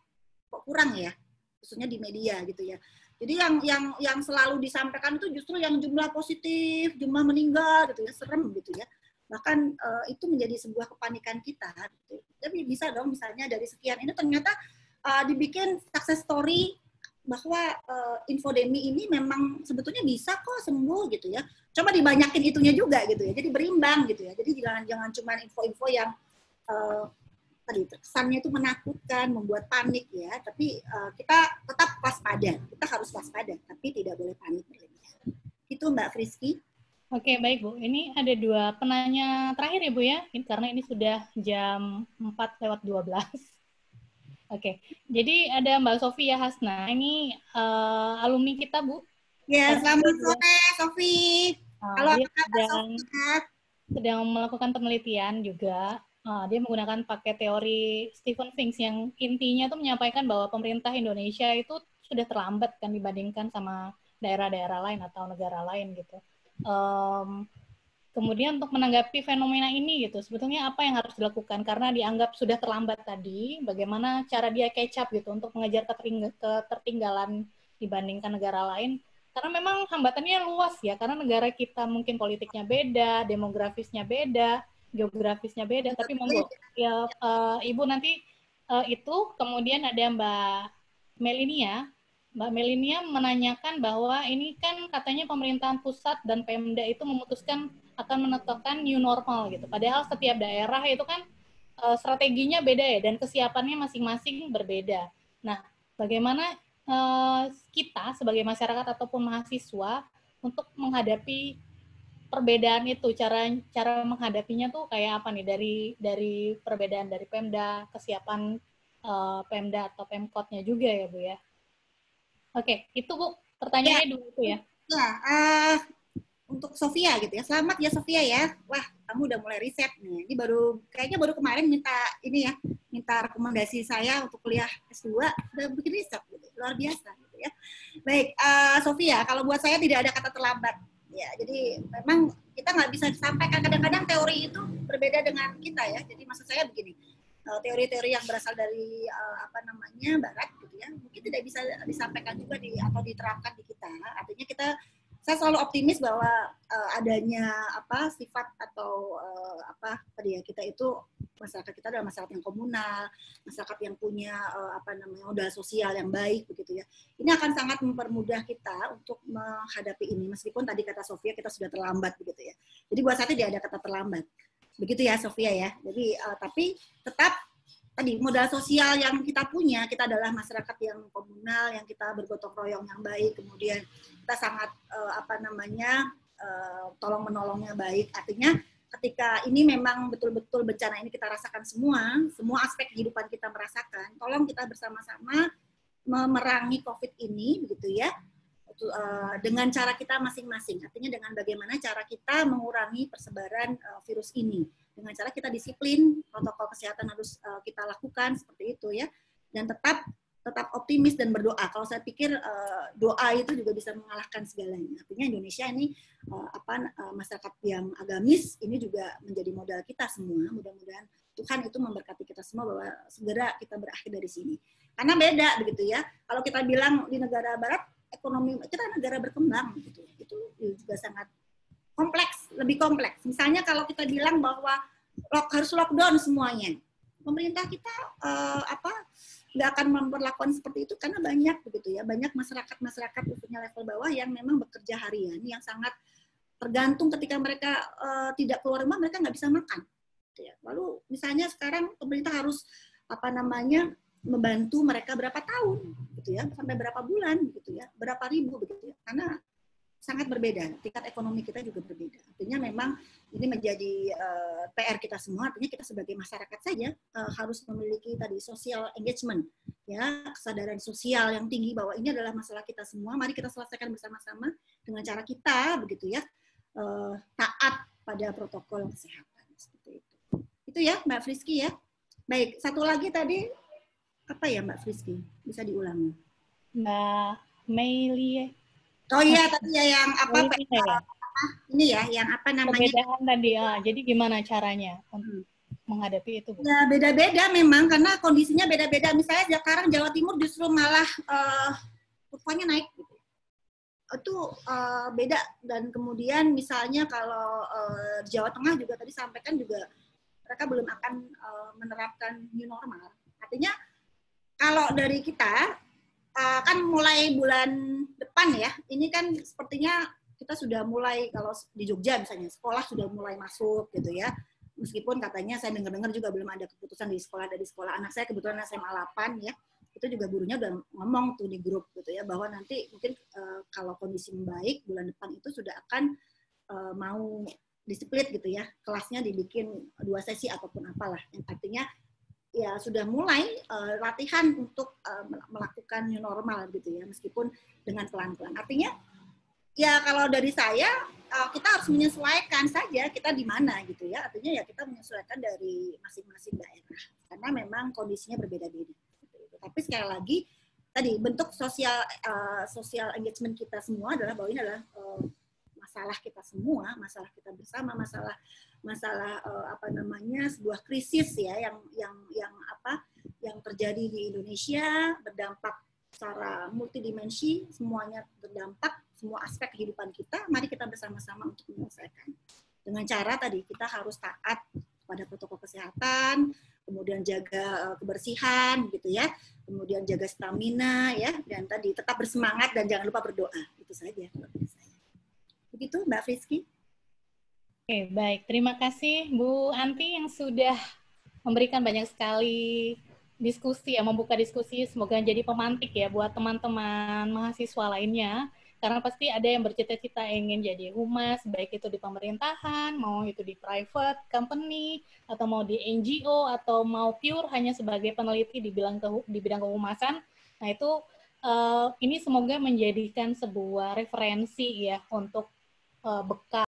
kok kurang ya, khususnya di media gitu ya. Jadi yang yang yang selalu disampaikan itu justru yang jumlah positif, jumlah meninggal gitu ya, serem gitu ya bahkan uh, itu menjadi sebuah kepanikan kita. Gitu. Tapi bisa dong misalnya dari sekian ini ternyata uh, dibikin success story bahwa uh, infodemi ini memang sebetulnya bisa kok sembuh gitu ya. Coba dibanyakin itunya juga gitu ya. Jadi berimbang gitu ya. Jadi jangan jangan cuma info-info yang uh, tadi kesannya itu menakutkan, membuat panik ya. Tapi uh, kita tetap waspada. Kita harus waspada, tapi tidak boleh panik berlebihan. Itu Mbak Friski. Oke, baik Bu. Ini ada dua penanya terakhir ya Bu ya, karena ini sudah jam 4 lewat 12. Oke, jadi ada Mbak Sofia Hasna. Ini uh, alumni kita Bu. Ya, selamat sore Sofi. Uh, Halo, dia sedang, sedang melakukan penelitian juga. Uh, dia menggunakan pakai teori Stephen Finks yang intinya tuh menyampaikan bahwa pemerintah Indonesia itu sudah terlambat kan dibandingkan sama daerah-daerah lain atau negara lain gitu. Um, kemudian untuk menanggapi fenomena ini gitu sebetulnya apa yang harus dilakukan? Karena dianggap sudah terlambat tadi bagaimana cara dia up gitu untuk mengejar ketertinggalan dibandingkan negara lain? Karena memang hambatannya luas ya karena negara kita mungkin politiknya beda demografisnya beda geografisnya beda tapi monggo ya uh, ibu nanti uh, itu kemudian ada mbak Melinia Mbak Melinia menanyakan bahwa ini kan katanya pemerintahan pusat dan Pemda itu memutuskan akan menetapkan new normal gitu. Padahal setiap daerah itu kan uh, strateginya beda ya dan kesiapannya masing-masing berbeda. Nah, bagaimana uh, kita sebagai masyarakat ataupun mahasiswa untuk menghadapi perbedaan itu cara cara menghadapinya tuh kayak apa nih dari dari perbedaan dari Pemda kesiapan uh, Pemda atau Pemkotnya juga ya Bu ya Oke, itu Bu pertanyaannya ya. dulu itu ya. Ya, uh, untuk Sofia gitu ya. Selamat ya Sofia ya. Wah, kamu udah mulai riset nih. Ini baru kayaknya baru kemarin minta ini ya, minta rekomendasi saya untuk kuliah S2 udah bikin riset gitu. Luar biasa gitu ya. Baik, uh, Sofia, kalau buat saya tidak ada kata terlambat. Ya, jadi memang kita nggak bisa sampaikan kadang-kadang teori itu berbeda dengan kita ya. Jadi maksud saya begini, Eh, teori-teori yang berasal dari uh, apa namanya barat gitu ya mungkin tidak bisa disampaikan juga di atau diterapkan di kita artinya kita saya selalu optimis bahwa uh, adanya apa sifat atau uh, apa tadi ya kita itu masyarakat kita adalah masyarakat yang komunal masyarakat yang punya uh, apa namanya modal sosial yang baik begitu ya. Ini akan sangat mempermudah kita untuk menghadapi ini. Meskipun tadi kata Sofia kita sudah terlambat begitu ya. Jadi buat saya tidak ada kata terlambat. Begitu ya Sofia ya. Jadi uh, tapi tetap tadi modal sosial yang kita punya kita adalah masyarakat yang komunal yang kita bergotong royong yang baik kemudian kita sangat uh, apa namanya uh, tolong menolongnya baik artinya ketika ini memang betul-betul bencana ini kita rasakan semua semua aspek kehidupan kita merasakan tolong kita bersama-sama memerangi covid ini begitu ya uh, dengan cara kita masing-masing. Artinya dengan bagaimana cara kita mengurangi persebaran virus ini. Dengan cara kita disiplin, protokol kesehatan harus uh, kita lakukan seperti itu ya. dan tetap tetap optimis dan berdoa. Kalau saya pikir uh, doa itu juga bisa mengalahkan segalanya. Artinya Indonesia ini uh, apa uh, masyarakat yang agamis ini juga menjadi modal kita semua. Mudah-mudahan Tuhan itu memberkati kita semua bahwa segera kita berakhir dari sini. Karena beda begitu ya. Kalau kita bilang di negara barat ekonomi kita negara berkembang gitu. Itu juga sangat kompleks, lebih kompleks. Misalnya kalau kita bilang bahwa lock, harus lockdown semuanya. Pemerintah kita uh, apa nggak akan memperlakukan seperti itu karena banyak begitu ya banyak masyarakat masyarakat khususnya level bawah yang memang bekerja harian yang sangat tergantung ketika mereka uh, tidak keluar rumah mereka nggak bisa makan gitu ya. lalu misalnya sekarang pemerintah harus apa namanya membantu mereka berapa tahun gitu ya sampai berapa bulan gitu ya berapa ribu begitu ya karena sangat berbeda. Tingkat ekonomi kita juga berbeda. Artinya memang ini menjadi uh, eh, PR kita semua. Artinya kita sebagai masyarakat saja uh, harus memiliki tadi social engagement, ya kesadaran sosial yang tinggi bahwa ini adalah masalah kita semua. Mari kita selesaikan bersama-sama dengan cara kita, begitu ya, uh, taat pada protokol kesehatan seperti itu. Itu ya, Mbak Friski ya. Baik, satu lagi tadi apa ya Mbak Friski? Bisa diulangi. Mbak Meili Oh iya tadi ya yang apa, oh, ini, ya? ini ya yang apa namanya? Perbedaan tadi ya. Jadi gimana caranya hmm. menghadapi itu? Ya beda-beda memang karena kondisinya beda-beda. Misalnya sekarang Jawa Timur justru malah uh, kurvanya naik gitu. Itu uh, beda dan kemudian misalnya kalau uh, Jawa Tengah juga tadi sampaikan juga mereka belum akan uh, menerapkan new normal. Artinya kalau dari kita uh, kan mulai bulan depan ya, ini kan sepertinya kita sudah mulai kalau di Jogja misalnya sekolah sudah mulai masuk gitu ya. Meskipun katanya saya dengar-dengar juga belum ada keputusan di sekolah dari sekolah anak saya kebetulan SMA 8 ya. Itu juga gurunya udah ngomong tuh di grup gitu ya bahwa nanti mungkin uh, kalau kondisi membaik bulan depan itu sudah akan uh, mau disiplin gitu ya. Kelasnya dibikin dua sesi ataupun apalah. Yang artinya ya sudah mulai uh, latihan untuk uh, melakukan new normal gitu ya meskipun dengan pelan-pelan. Artinya ya kalau dari saya uh, kita harus menyesuaikan saja kita di mana gitu ya. Artinya ya kita menyesuaikan dari masing-masing daerah karena memang kondisinya berbeda-beda. Tapi sekali lagi tadi bentuk sosial uh, sosial engagement kita semua adalah bahwa ini adalah uh, masalah kita semua, masalah kita bersama, masalah masalah uh, apa namanya sebuah krisis ya yang yang yang apa yang terjadi di Indonesia berdampak secara multidimensi semuanya berdampak semua aspek kehidupan kita mari kita bersama-sama untuk menyelesaikan. Dengan cara tadi kita harus taat pada protokol kesehatan kemudian jaga uh, kebersihan gitu ya. Kemudian jaga stamina ya. Dan tadi tetap bersemangat dan jangan lupa berdoa. Itu saja begitu Mbak Friski Oke, baik. Terima kasih Bu Anti yang sudah memberikan banyak sekali diskusi ya, membuka diskusi. Semoga jadi pemantik ya buat teman-teman mahasiswa lainnya. Karena pasti ada yang bercita-cita ingin jadi humas, baik itu di pemerintahan, mau itu di private company, atau mau di NGO, atau mau pure hanya sebagai peneliti di bidang, ke, di bidang kehumasan. Nah itu uh, ini semoga menjadikan sebuah referensi ya untuk uh, bekal